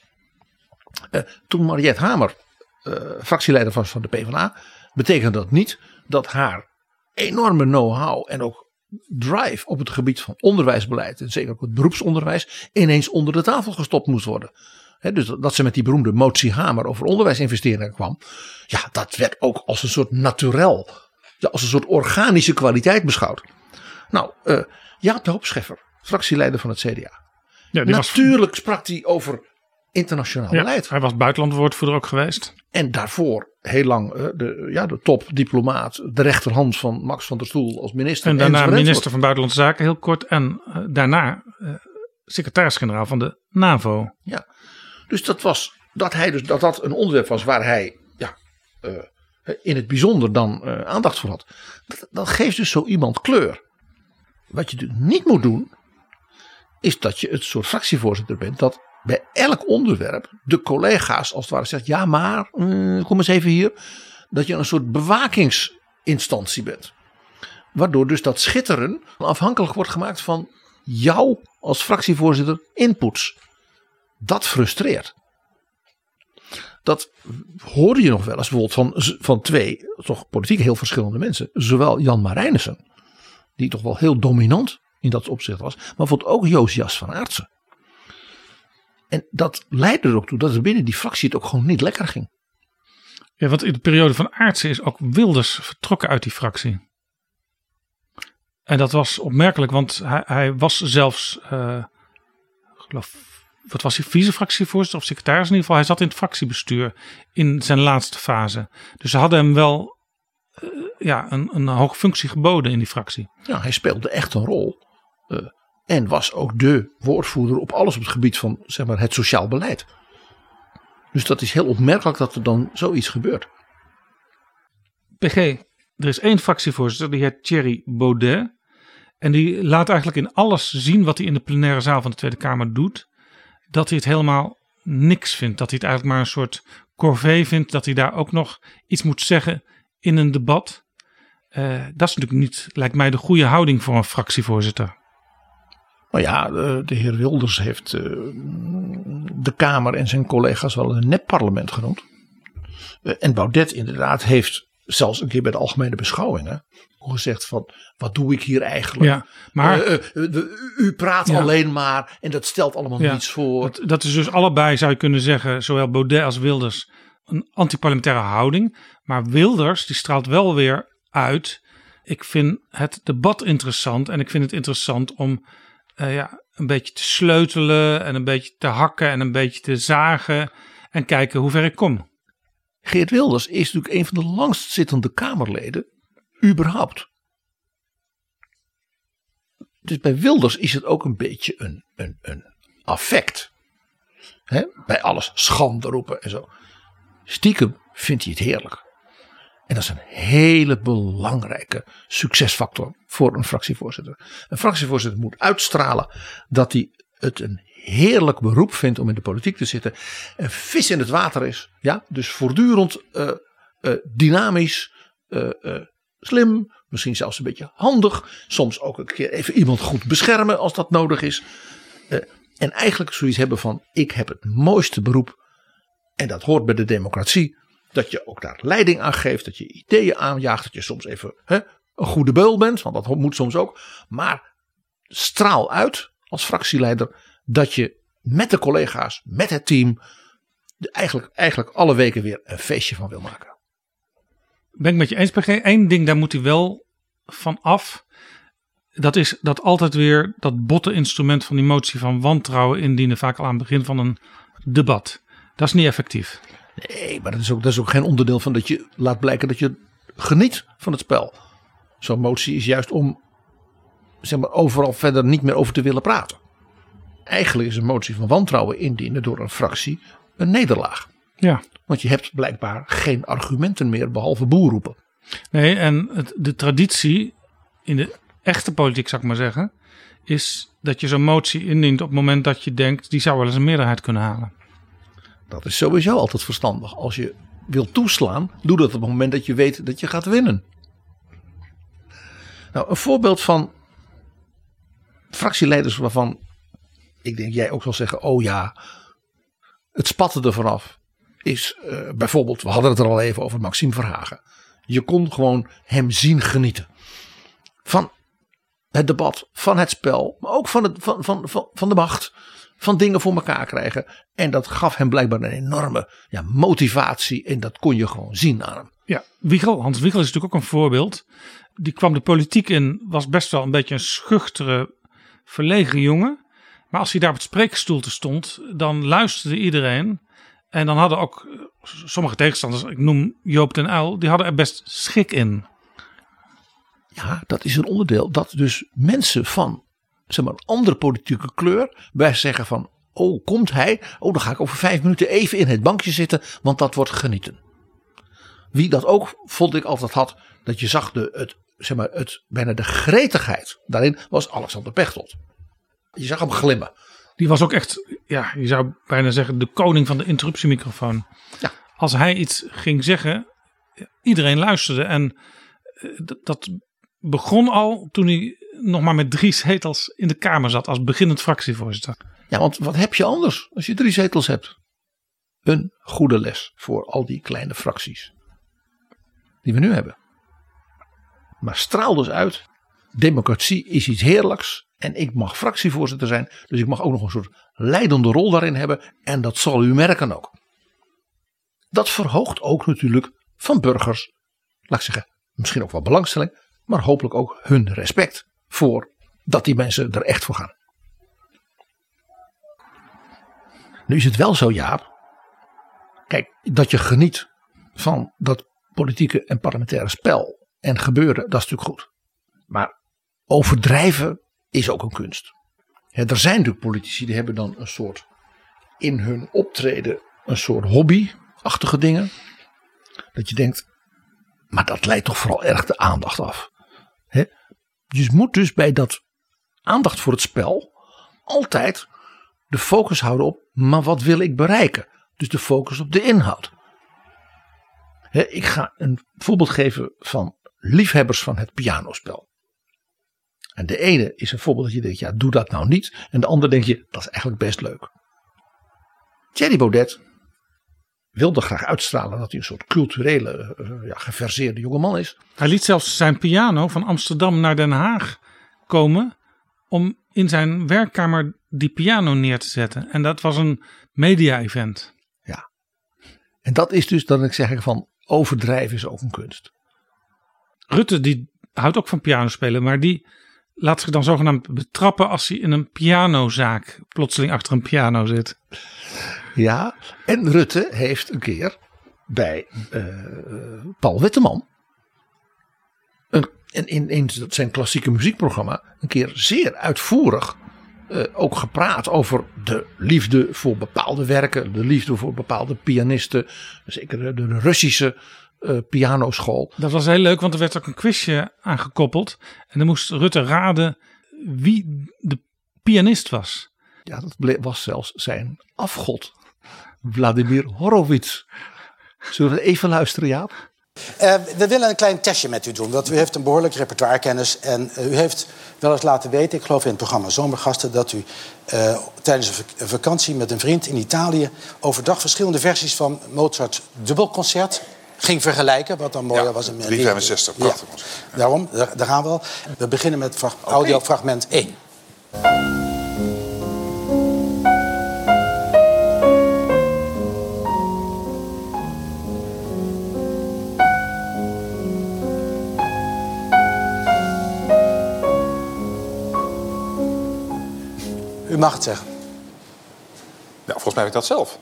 Uh, toen Mariette Hamer uh, fractieleider was van de PvdA, betekende dat niet dat haar enorme know-how en ook drive op het gebied van onderwijsbeleid en zeker ook het beroepsonderwijs ineens onder de tafel gestopt moest worden. dus dat ze met die beroemde motie Hamer over onderwijsinvesteringen kwam. Ja, dat werd ook als een soort naturel, als een soort organische kwaliteit beschouwd. Nou, uh, Jaap de Hoop Scheffer, fractieleider van het CDA. Ja, Natuurlijk sprak hij over internationaal beleid.
Hij was buitenlandwoordvoerder ook geweest.
En daarvoor heel lang uh, de, ja, de topdiplomaat, de rechterhand van Max van der Stoel als minister.
En daarna minister van Buitenlandse Zaken heel kort. En uh, daarna uh, secretaris-generaal van de NAVO.
Ja, dus dat was dat hij dus dat dat een onderwerp was waar hij ja, in het bijzonder dan aandacht voor had. Dat, dat geeft dus zo iemand kleur. Wat je natuurlijk niet moet doen, is dat je het soort fractievoorzitter bent dat bij elk onderwerp de collega's als het ware zegt: ja, maar mm, kom eens even hier. Dat je een soort bewakingsinstantie bent. Waardoor dus dat schitteren afhankelijk wordt gemaakt van jou als fractievoorzitter inputs. Dat frustreert. Dat hoorde je nog wel eens bijvoorbeeld van, van twee toch politiek heel verschillende mensen. Zowel Jan Marijnissen, die toch wel heel dominant in dat opzicht was. Maar bijvoorbeeld ook Josias van Aartsen. En dat leidde er ook toe dat er binnen die fractie het ook gewoon niet lekker ging.
Ja, want in de periode van Aartsen is ook Wilders vertrokken uit die fractie. En dat was opmerkelijk, want hij, hij was zelfs, uh, geloof, wat was hij, vice-fractievoorzitter of secretaris in ieder geval. Hij zat in het fractiebestuur in zijn laatste fase. Dus ze hadden hem wel ja, een, een hoge functie geboden in die fractie.
Ja, hij speelde echt een rol. Uh, en was ook de woordvoerder op alles op het gebied van zeg maar, het sociaal beleid. Dus dat is heel opmerkelijk dat er dan zoiets gebeurt.
PG, er is één fractievoorzitter, die heet Thierry Baudet. En die laat eigenlijk in alles zien wat hij in de plenaire zaal van de Tweede Kamer doet. Dat hij het helemaal niks vindt. Dat hij het eigenlijk maar een soort corvée vindt. Dat hij daar ook nog iets moet zeggen in een debat. Uh, dat is natuurlijk niet, lijkt mij, de goede houding voor een fractievoorzitter.
Maar ja, de, heer Wilders heeft uh, de Kamer en zijn collega's wel een nepparlement genoemd. En Baudet inderdaad heeft zelfs een keer bij de algemene beschouwingen gezegd van wat doe ik hier eigenlijk?
Ja, maar
Eh, eh, u praat
Ja.
alleen maar en dat stelt allemaal
Ja,
niets voor.
Dat, dat is dus allebei, zou je kunnen zeggen, zowel Baudet als Wilders, een antiparlementaire houding. Maar Wilders, die straalt wel weer uit. Ik vind het debat interessant en ik vind het interessant om eh, ja, een beetje te sleutelen en een beetje te hakken en een beetje te zagen en kijken hoe ver ik kom.
Geert Wilders is natuurlijk een van de langstzittende Kamerleden überhaupt. Dus bij Wilders is het ook een beetje een, een, een affect. Bij alles schande roepen en zo. Stiekem vindt hij het heerlijk. En dat is een hele belangrijke succesfactor voor een fractievoorzitter. Een fractievoorzitter moet uitstralen dat hij het een heerlijk beroep vindt om in de politiek te zitten. Een vis in het water is. Ja? Dus voortdurend eh, eh, dynamisch, eh, slim, misschien zelfs een beetje handig. Soms ook een keer even iemand goed beschermen als dat nodig is. En eigenlijk zoiets hebben van ik heb het mooiste beroep. En dat hoort bij de democratie. Dat je ook daar leiding aan geeft. Dat je ideeën aanjaagt. Dat je soms even hè, een goede beul bent. Want dat moet soms ook. Maar straal uit als fractieleider. Dat je met de collega's, met het team. eigenlijk, eigenlijk alle weken weer een feestje van wil maken.
Ben ik met je eens, PG. Eén ding, daar moet hij wel van af. Dat is dat altijd weer dat botte instrument van die motie van wantrouwen indienen. Vaak al aan het begin van een debat. Dat is niet effectief.
Nee, maar dat is, ook, dat is ook geen onderdeel van dat je laat blijken dat je geniet van het spel. Zo'n motie is juist om zeg maar, overal verder niet meer over te willen praten. Eigenlijk is een motie van wantrouwen indienen door een fractie een nederlaag.
Ja.
Want je hebt blijkbaar geen argumenten meer behalve boer roepen.
Nee, en het, de traditie in de echte politiek, zou ik maar zeggen, is dat je zo'n motie indient op het moment dat je denkt, die zou wel eens een meerderheid kunnen halen.
Dat is sowieso altijd verstandig. Als je wil toeslaan, doe dat op het moment dat je weet dat je gaat winnen. Nou, een voorbeeld van fractieleiders waarvan ik denk jij ook zal zeggen, oh ja, het spatte er vanaf. Is eh, bijvoorbeeld, we hadden het er al even over Maxime Verhagen. Je kon gewoon hem zien genieten. Van het debat, van het spel, maar ook van, het, van, van, van, van de macht. Van dingen voor elkaar krijgen. En dat gaf hem blijkbaar een enorme ja, motivatie. En dat kon je gewoon zien aan hem.
Ja, Wiegel, Hans Wiegel is natuurlijk ook een voorbeeld. Die kwam de politiek in, was best wel een beetje een schuchtere, verlegen jongen. Maar als hij daar op het spreekstoelte stond, dan luisterde iedereen. En dan hadden ook eh, sommige tegenstanders, ik noem Joop den Uyl, die hadden er best schik in.
Ja, dat is een onderdeel. Dat dus mensen van zeg maar, een andere politieke kleur bij zeggen van... Oh, komt hij? Oh, dan ga ik over vijf minuten even in het bankje zitten, want dat wordt genieten. Wie dat ook, vond ik altijd had, dat je zag de, het, zeg maar, het, bijna de gretigheid daarin, was Alexander Pechtold. Je zag hem glimmen.
Die was ook echt, ja, je zou bijna zeggen, de koning van de interruptiemicrofoon.
Ja.
Als hij iets ging zeggen, iedereen luisterde. En eh, dat begon al toen hij nog maar met drie zetels in de Kamer zat als beginnend fractievoorzitter.
Ja, want wat heb je anders als je drie zetels hebt? Een goede les voor al die kleine fracties die we nu hebben. Maar straal dus uit, democratie is iets heerlijks en ik mag fractievoorzitter zijn, dus ik mag ook nog een soort leidende rol daarin hebben en dat zal u merken ook. Dat verhoogt ook natuurlijk van burgers, laat ik zeggen, misschien ook wel belangstelling, maar hopelijk ook hun respect voor dat die mensen er echt voor gaan. Nu is het wel zo, Jaap. Kijk, dat je geniet van dat politieke en parlementaire spel en gebeuren, dat is natuurlijk goed. Maar overdrijven is ook een kunst. Er zijn natuurlijk politici die hebben dan een soort in hun optreden een soort hobby-achtige dingen. Dat je denkt, maar dat leidt toch vooral erg de aandacht af. Hè? Je moet dus bij dat aandacht voor het spel altijd de focus houden op, maar wat wil ik bereiken? Dus de focus op de inhoud. Ik ga een voorbeeld geven van liefhebbers van het pianospel. En de ene is een voorbeeld dat je denkt, ja, doe dat nou niet. En de andere denk je, dat is eigenlijk best leuk. Thierry Baudet wilde graag uitstralen dat hij een soort culturele, uh, ja, geverseerde jongeman is.
Hij liet zelfs zijn piano van Amsterdam naar Den Haag komen om in zijn werkkamer die piano neer te zetten. En dat was een media-event.
Ja. En dat is dus dat ik zeg van overdrijven is ook een kunst.
Rutte die houdt ook van piano spelen, maar die laat zich dan zogenaamd betrappen als hij in een pianozaak plotseling achter een piano zit.
Ja, en Rutte heeft een keer bij uh, Paul Witteman een, in, in zijn klassieke muziekprogramma een keer zeer uitvoerig uh, ook gepraat over de liefde voor bepaalde werken, de liefde voor bepaalde pianisten, zeker de Russische uh, pianoschool.
Dat was heel leuk, want er werd ook een quizje aangekoppeld. En dan moest Rutte raden wie de pianist was.
Ja, dat was zelfs zijn afgod, Vladimir Horowitz. Zullen we even luisteren, Jaap?
Uh, we willen een klein testje met u doen, want u heeft een behoorlijk repertoirekennis. En uh, u heeft wel eens laten weten, ik geloof in het programma Zomergasten, dat u uh, tijdens een vakantie met een vriend in Italië overdag verschillende versies van Mozart dubbelconcert ging vergelijken, wat dan mooier
ja,
was.
365, prachtig.
Ja. Daarom, daar, daar, gaan we al. We beginnen met okay. audiofragment 1. U mag het zeggen.
Ja, volgens mij heb ik dat zelf.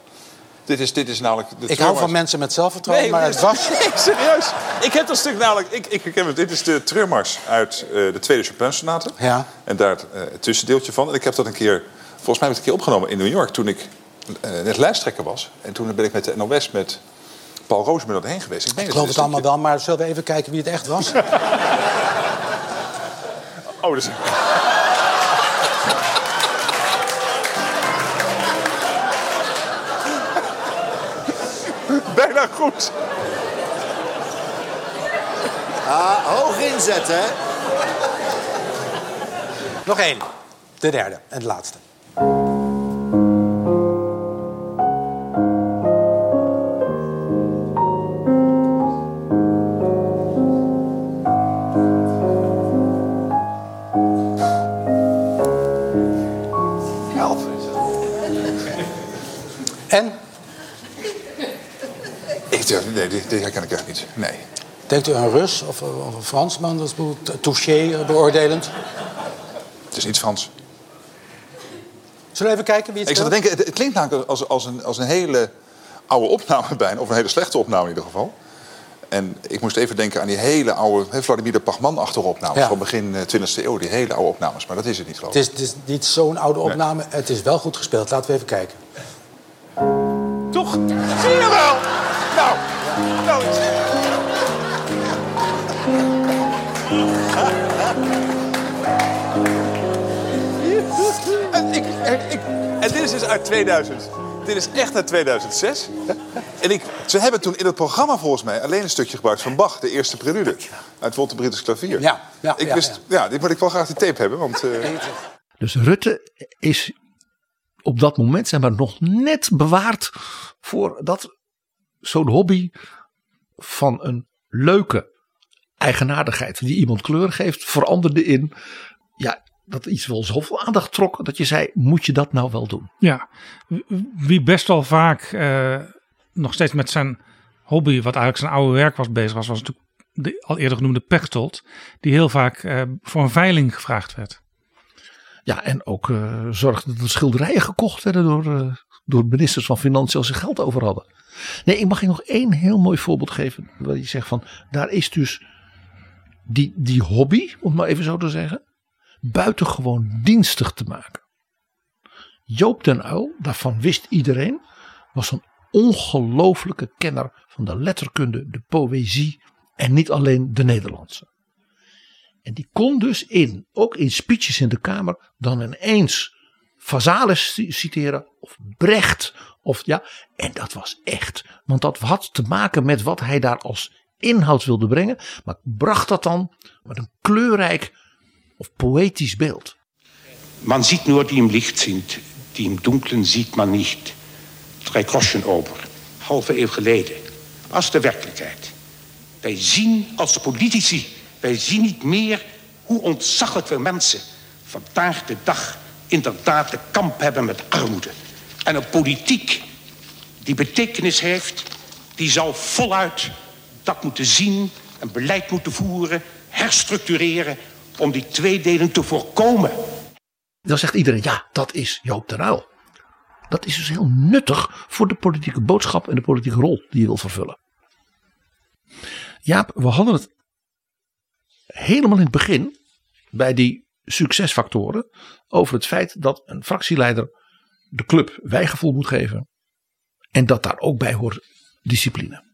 Dit is, dit is namelijk... De
ik hou van mensen met zelfvertrouwen,
nee,
maar het was...
Nee, serieus. Ik heb dat stuk namelijk... Ik, ik herken het. Dit is de treurmars uit uh, de tweede Chopin-sonate.
Ja.
En daar uh, het tussendeeltje van. En ik heb dat een keer... Volgens mij heb ik het een keer opgenomen in New York... toen ik uh, net lijsttrekker was. En toen ben ik met de NOS met Paul Roosmuller heen geweest.
Ik, ik geloof het allemaal wel, maar zullen we even kijken wie het echt was?
oh, dus... goed.
Ah, hoog inzetten, hè? Nog één. De derde en de laatste. Denkt u aan Rus of, of een Fransman? Dat is touché beoordelend.
Het is niet Frans.
Zullen we even kijken wie het
Ik zat te denken, het, het klinkt namelijk als, als, een, als een hele oude opname bijna. Of een hele slechte opname in ieder geval. En ik moest even denken aan die hele oude he, Vladimir de Pachman achteropnames
Ja.
van begin 20e eeuw. Die hele oude opnames. Maar dat is het niet geloof
Het
ik.
is, het is niet zo'n oude opname. Het is wel goed gespeeld. Laten we even kijken.
Toch? Zie je wel? Nou, nou. Ik, en, ik, en dit is dus uit 2000. Dit is echt uit 2006. En ik, ze hebben toen in het programma volgens mij alleen een stukje gebruikt van Bach, de eerste prelude. Uit Britisch klavier.
Ja, ja,
ik
ja,
wist, ja. dit moet ik wel graag die tape hebben. Want, eh,
Dus Rutte is op dat moment zeg maar, nog net bewaard voor dat zo'n hobby van een leuke eigenaardigheid die iemand kleur geeft, veranderde in ja, dat iets wel zoveel aandacht trok dat je zei: moet je dat nou wel doen?
Ja, wie best wel vaak eh, nog steeds met zijn hobby, wat eigenlijk zijn oude werk was, bezig was, was natuurlijk de al eerder genoemde Pechtold, die heel vaak eh, voor een veiling gevraagd werd.
Ja, en ook eh, zorgde dat er schilderijen gekocht werden door, door ministers van Financiën als ze geld over hadden. Nee, ik mag je nog één heel mooi voorbeeld geven. Waar je zegt van, daar is dus die, die hobby, om het maar even zo te zeggen, buitengewoon dienstig te maken. Joop den Uyl, daarvan wist iedereen, was een ongelofelijke kenner van de letterkunde, de poëzie en niet alleen de Nederlandse. En die kon dus in, ook in speeches in de Kamer, dan ineens Vazalis citeren of Brecht. Of, ja, en dat was echt. Want dat had te maken met wat hij daar als inhoud wilde brengen. Maar bracht dat dan met een kleurrijk of poëtisch beeld.
Man sieht nur, die im Licht sind, die im Dunklen sieht man nicht. Drei Groschen ober. halve eeuw geleden was de werkelijkheid. Wij zien als politici, wij zien niet meer hoe ontzaglijk veel mensen vandaag de dag inderdaad de kamp hebben met armoede. En een politiek die betekenis heeft, die zal voluit dat moeten zien, een beleid moeten voeren, herstructureren om die tweedeling te voorkomen.
Dan zegt iedereen, ja, dat is Joop de Ruil. Dat is dus heel nuttig voor de politieke boodschap en de politieke rol die je wil vervullen. Jaap, we hadden het helemaal in het begin bij die succesfactoren over het feit dat een fractieleider de club wijgevoel moet geven en dat daar ook bij hoort discipline.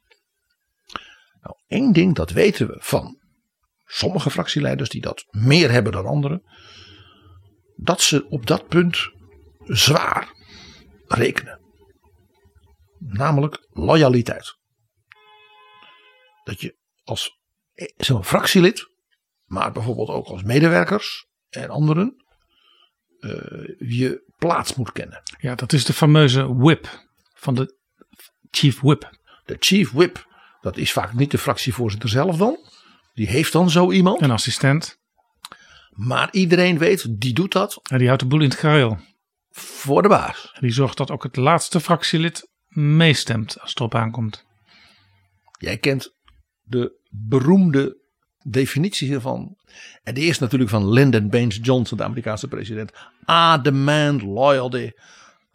Nou, één ding dat weten we van sommige fractieleiders die dat meer hebben dan anderen, dat ze op dat punt zwaar rekenen. Namelijk loyaliteit. Dat je als zo'n fractielid, maar bijvoorbeeld ook als medewerkers en anderen, uh, je plaats moet kennen.
Ja, dat is de fameuze whip van de chief whip.
De chief whip, dat is vaak niet de fractievoorzitter zelf dan. Die heeft dan zo iemand.
Een assistent.
Maar iedereen weet, die doet dat.
En die houdt de boel in het gareel.
Voor de baas.
En die zorgt dat ook het laatste fractielid meestemt als het erop aankomt.
Jij kent de beroemde definitie hiervan. En die is natuurlijk van Lyndon Baines Johnson, de Amerikaanse president. I demand loyalty.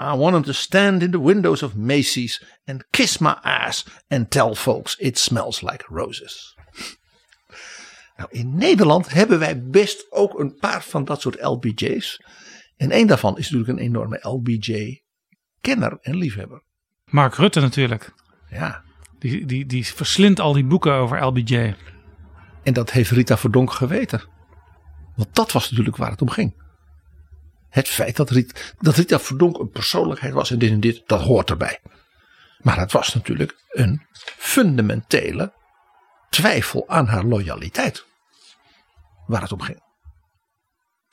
I want him to stand in the windows of Macy's and kiss my ass and tell folks it smells like roses. Nou, in Nederland hebben wij best ook een paar van dat soort LBJ's. En één daarvan is natuurlijk een enorme LBJ-kenner en liefhebber.
Mark Rutte natuurlijk.
Ja.
Die, die, die verslindt al die boeken over LBJ.
En dat heeft Rita Verdonk geweten. Want dat was natuurlijk waar het om ging. Het feit dat, Rita, dat Rita Verdonk een persoonlijkheid was en dit en dit, dat hoort erbij. Maar het was natuurlijk een fundamentele twijfel aan haar loyaliteit. Waar het om ging.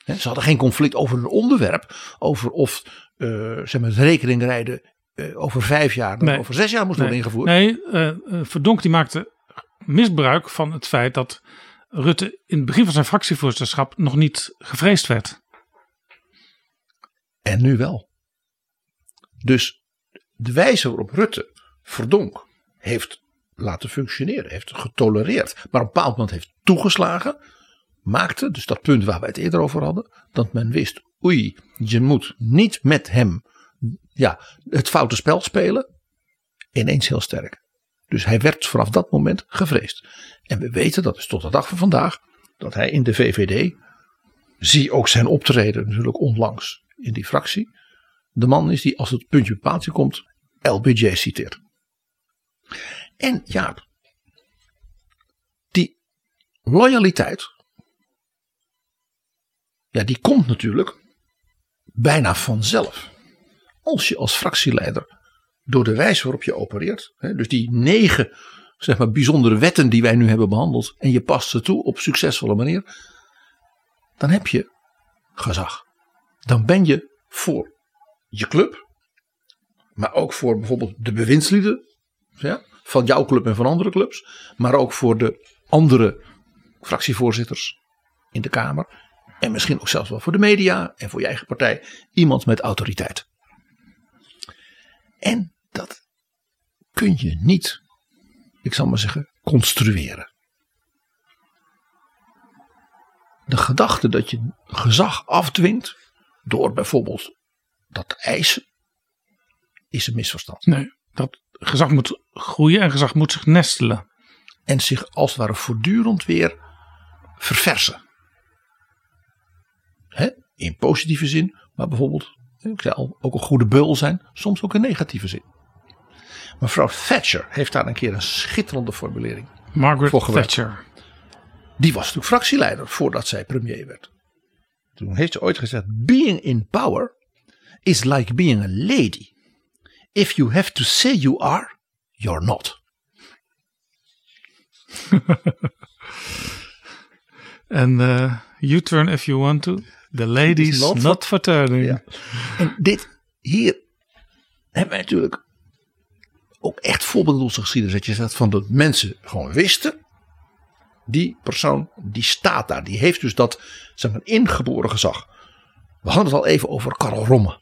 Ze hadden geen conflict over een onderwerp. Over of uh, zeg maar, het rekeningrijden uh, over vijf jaar dan over zes jaar moest
nee.
worden ingevoerd.
Nee, uh, Verdonk die maakte misbruik van het feit dat Rutte in het begin van zijn fractievoorzitterschap nog niet gevreesd werd.
En nu wel. Dus de wijze waarop Rutte Verdonk heeft laten functioneren, heeft getolereerd, maar op een bepaald moment heeft toegeslagen, maakte, dus dat punt waar wij het eerder over hadden, dat men wist, oei, je moet niet met hem ja, het foute spel spelen, ineens heel sterk. Dus hij werd vanaf dat moment gevreesd. En we weten, dat is tot de dag van vandaag, dat hij in de VVD, zie ook zijn optreden natuurlijk onlangs in die fractie, de man is die als het puntje paaltje komt, LBJ citeert. En ja, die loyaliteit, ja, die komt natuurlijk bijna vanzelf. Als je als fractieleider door de wijze waarop je opereert, hè, dus die negen zeg maar, bijzondere wetten die wij nu hebben behandeld, en je past ze toe op succesvolle manier, dan heb je gezag. Dan ben je voor je club, maar ook voor bijvoorbeeld de bewindslieden ja, van jouw club en van andere clubs, maar ook voor de andere fractievoorzitters in de Kamer. En misschien ook zelfs wel voor de media en voor je eigen partij. Iemand met autoriteit. En dat kun je niet, ik zal maar zeggen, construeren. De gedachte dat je gezag afdwingt door bijvoorbeeld dat te eisen, is een misverstand.
Nee, dat gezag moet groeien en gezag moet zich nestelen.
En zich als het ware voortdurend weer verversen. He? In positieve zin, maar bijvoorbeeld, ik zei al, ook een goede beul zijn, soms ook in negatieve zin. Mevrouw Thatcher heeft daar een keer een schitterende formulering
Margaret. Thatcher.
Die was natuurlijk fractieleider voordat zij premier werd. Toen heeft ze ooit gezegd: Being in power is like being a lady. If you have to say you are, you're not.
En uh, you turn if you want to. The ladies not, not for turning.
Ja. En dit hier hebben wij natuurlijk ook echt voorbeeld in onze geschiedenis. Dat je zegt van dat mensen gewoon wisten. Die persoon die staat daar. Die heeft dus dat zeg maar, ingeboren gezag. We hadden het al even over Karel Romme.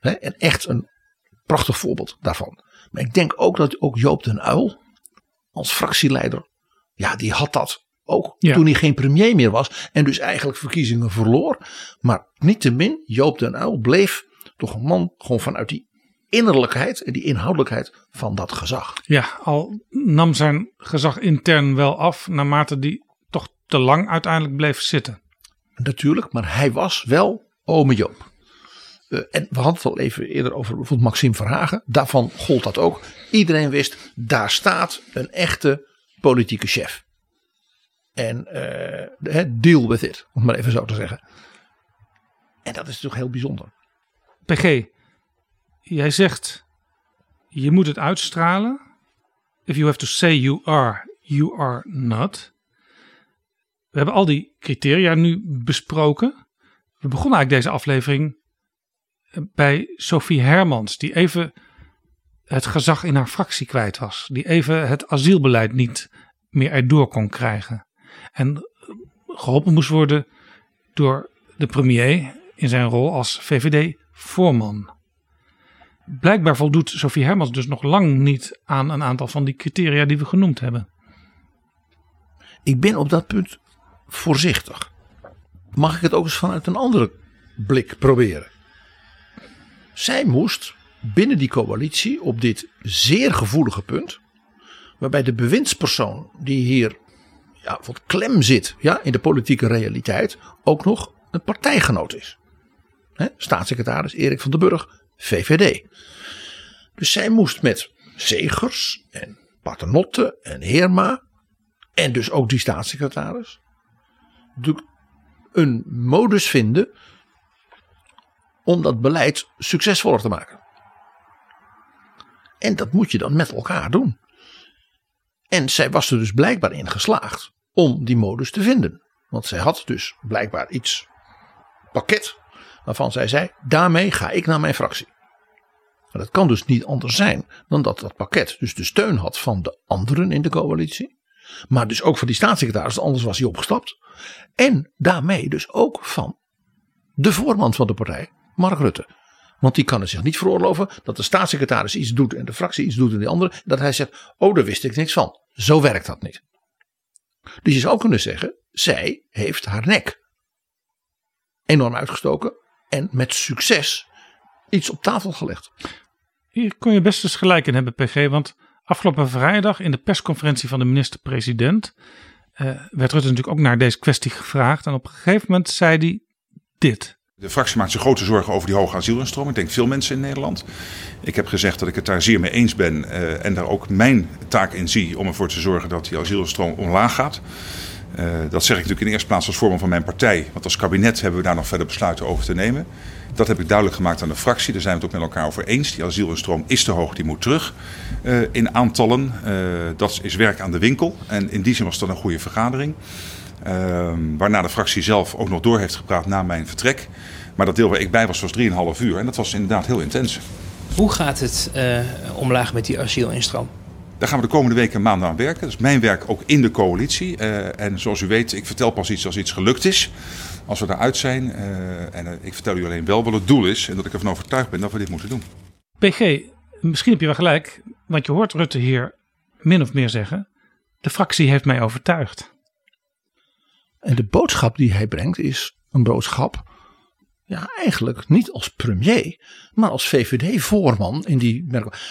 Hè, en echt een prachtig voorbeeld daarvan. Maar ik denk ook dat ook Joop den Uil als fractieleider. Ja, die had dat ook
Ja.
toen hij geen premier meer was. En dus eigenlijk verkiezingen verloor. Maar niettemin, Joop den Uil bleef toch een man gewoon vanuit die innerlijkheid en die inhoudelijkheid van dat gezag.
Ja, al nam zijn gezag intern wel af, naarmate die toch te lang uiteindelijk bleef zitten.
Natuurlijk, maar hij was wel ome Joop. Eh, en we hadden het al even eerder over bijvoorbeeld Maxime Verhagen. Daarvan gold dat ook. Iedereen wist, daar staat een echte politieke chef. En eh, deal with it, om maar even zo te zeggen. En dat is natuurlijk heel bijzonder.
PG, jij zegt je moet het uitstralen. If you have to say you are, you are not. We hebben al die criteria nu besproken. We begonnen eigenlijk deze aflevering bij Sophie Hermans, die even het gezag in haar fractie kwijt was. Die even het asielbeleid niet meer erdoor kon krijgen. En eh, geholpen moest worden door de premier in zijn rol als VVD-voorman. Blijkbaar voldoet Sophie Hermans dus nog lang niet aan een aantal van die criteria die we genoemd hebben.
Ik ben op dat punt voorzichtig. Mag ik het ook eens vanuit een andere blik proberen? Zij moest binnen die coalitie op dit zeer gevoelige punt, waarbij de bewindspersoon die hier ja, wat klem zit ja, in de politieke realiteit, ook nog een partijgenoot is. Staatssecretaris Erik van den Burg, VVD. Dus zij moest met Zegers en Paternotte en Heerma en dus ook die staatssecretaris een modus vinden om dat beleid succesvoller te maken. En dat moet je dan met elkaar doen. En zij was er dus blijkbaar in geslaagd om die modus te vinden. Want zij had dus blijkbaar iets pakket waarvan zij zei: daarmee ga ik naar mijn fractie. Dat kan dus niet anders zijn dan dat dat pakket dus de steun had van de anderen in de coalitie. Maar dus ook van die staatssecretaris, anders was hij opgestapt. En daarmee dus ook van de voorman van de partij, Mark Rutte. Want die kan het zich niet veroorloven dat de staatssecretaris iets doet en de fractie iets doet en die andere. Dat hij zegt, oh daar wist ik niks van. Zo werkt dat niet. Dus je zou kunnen zeggen, zij heeft haar nek enorm uitgestoken en met succes iets op tafel gelegd.
Hier kon je best eens gelijk in hebben, PG. Want afgelopen vrijdag in de persconferentie van de minister-president eh, werd Rutte natuurlijk ook naar deze kwestie gevraagd. En op een gegeven moment zei hij dit.
De fractie maakt zich grote zorgen over die hoge asielinstroom. Ik denk veel mensen in Nederland. Ik heb gezegd dat ik het daar zeer mee eens ben uh, en daar ook mijn taak in zie om ervoor te zorgen dat die asielinstroom omlaag gaat. Uh, dat zeg ik natuurlijk in de eerste plaats als voorman van mijn partij. Want als kabinet hebben we daar nog verder besluiten over te nemen. Dat heb ik duidelijk gemaakt aan de fractie. Daar zijn we het ook met elkaar over eens. Die asielinstroom is te hoog, die moet terug uh, in aantallen. Dat is werk aan de winkel. En in die zin was dat een goede vergadering. Uh, waarna de fractie zelf ook nog door heeft gepraat na mijn vertrek. Maar dat deel waar ik bij was was 3,5 uur. En dat was inderdaad heel intens.
Hoe gaat het omlaag met die asielinstroom?
Daar gaan we de komende weken en maanden aan werken. Dat is mijn werk ook in de coalitie. Uh, en zoals u weet, ik vertel pas iets als iets gelukt is. Als we daaruit zijn. Uh, en uh, ik vertel u alleen wel wat het doel is. En dat ik ervan overtuigd ben dat we dit moeten doen.
PG, misschien heb je wel gelijk. Want je hoort Rutte hier min of meer zeggen. De fractie heeft mij overtuigd.
En de boodschap die hij brengt is een boodschap. Ja, eigenlijk niet als premier, maar als VVD-voorman in die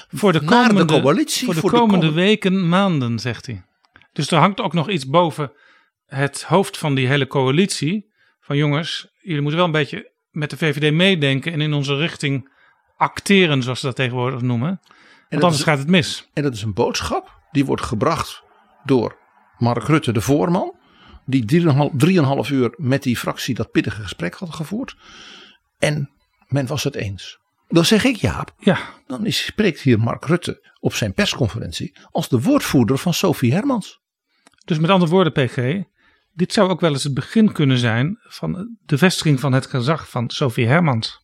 voor de komende, de coalitie. Voor de, voor komende, de komende weken, maanden, zegt hij. Dus er hangt ook nog iets boven het hoofd van die hele coalitie. Van jongens, jullie moeten wel een beetje met de VVD meedenken en in onze richting acteren, zoals ze dat tegenwoordig noemen. Want anders
is,
gaat het mis.
En dat is een boodschap die wordt gebracht door Mark Rutte, de voorman. Die 3,5 uur met die fractie dat pittige gesprek had gevoerd. En men was het eens. Dan zeg ik Jaap,
ja.
dan is, spreekt hier Mark Rutte op zijn persconferentie als de woordvoerder van Sophie Hermans.
Dus met andere woorden, PG, dit zou ook wel eens het begin kunnen zijn van de vestiging van het gezag van Sophie Hermans.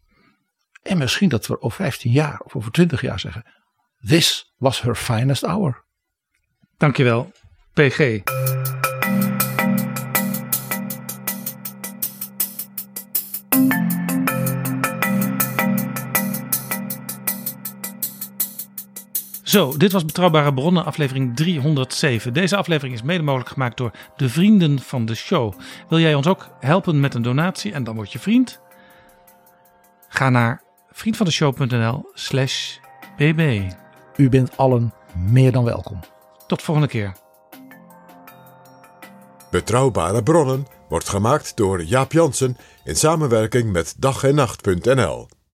En misschien dat we over 15 jaar of over 20 jaar zeggen, This was her finest hour.
Dankjewel, PG. Zo, dit was Betrouwbare Bronnen, aflevering 307. Deze aflevering is mede mogelijk gemaakt door de vrienden van de show. Wil jij ons ook helpen met een donatie en dan word je vriend? Ga naar vriendvandeshow.nl/slash bb.
U bent allen meer dan welkom.
Tot volgende keer.
Betrouwbare bronnen wordt gemaakt door Jaap Jansen in samenwerking met dag en nacht.nl.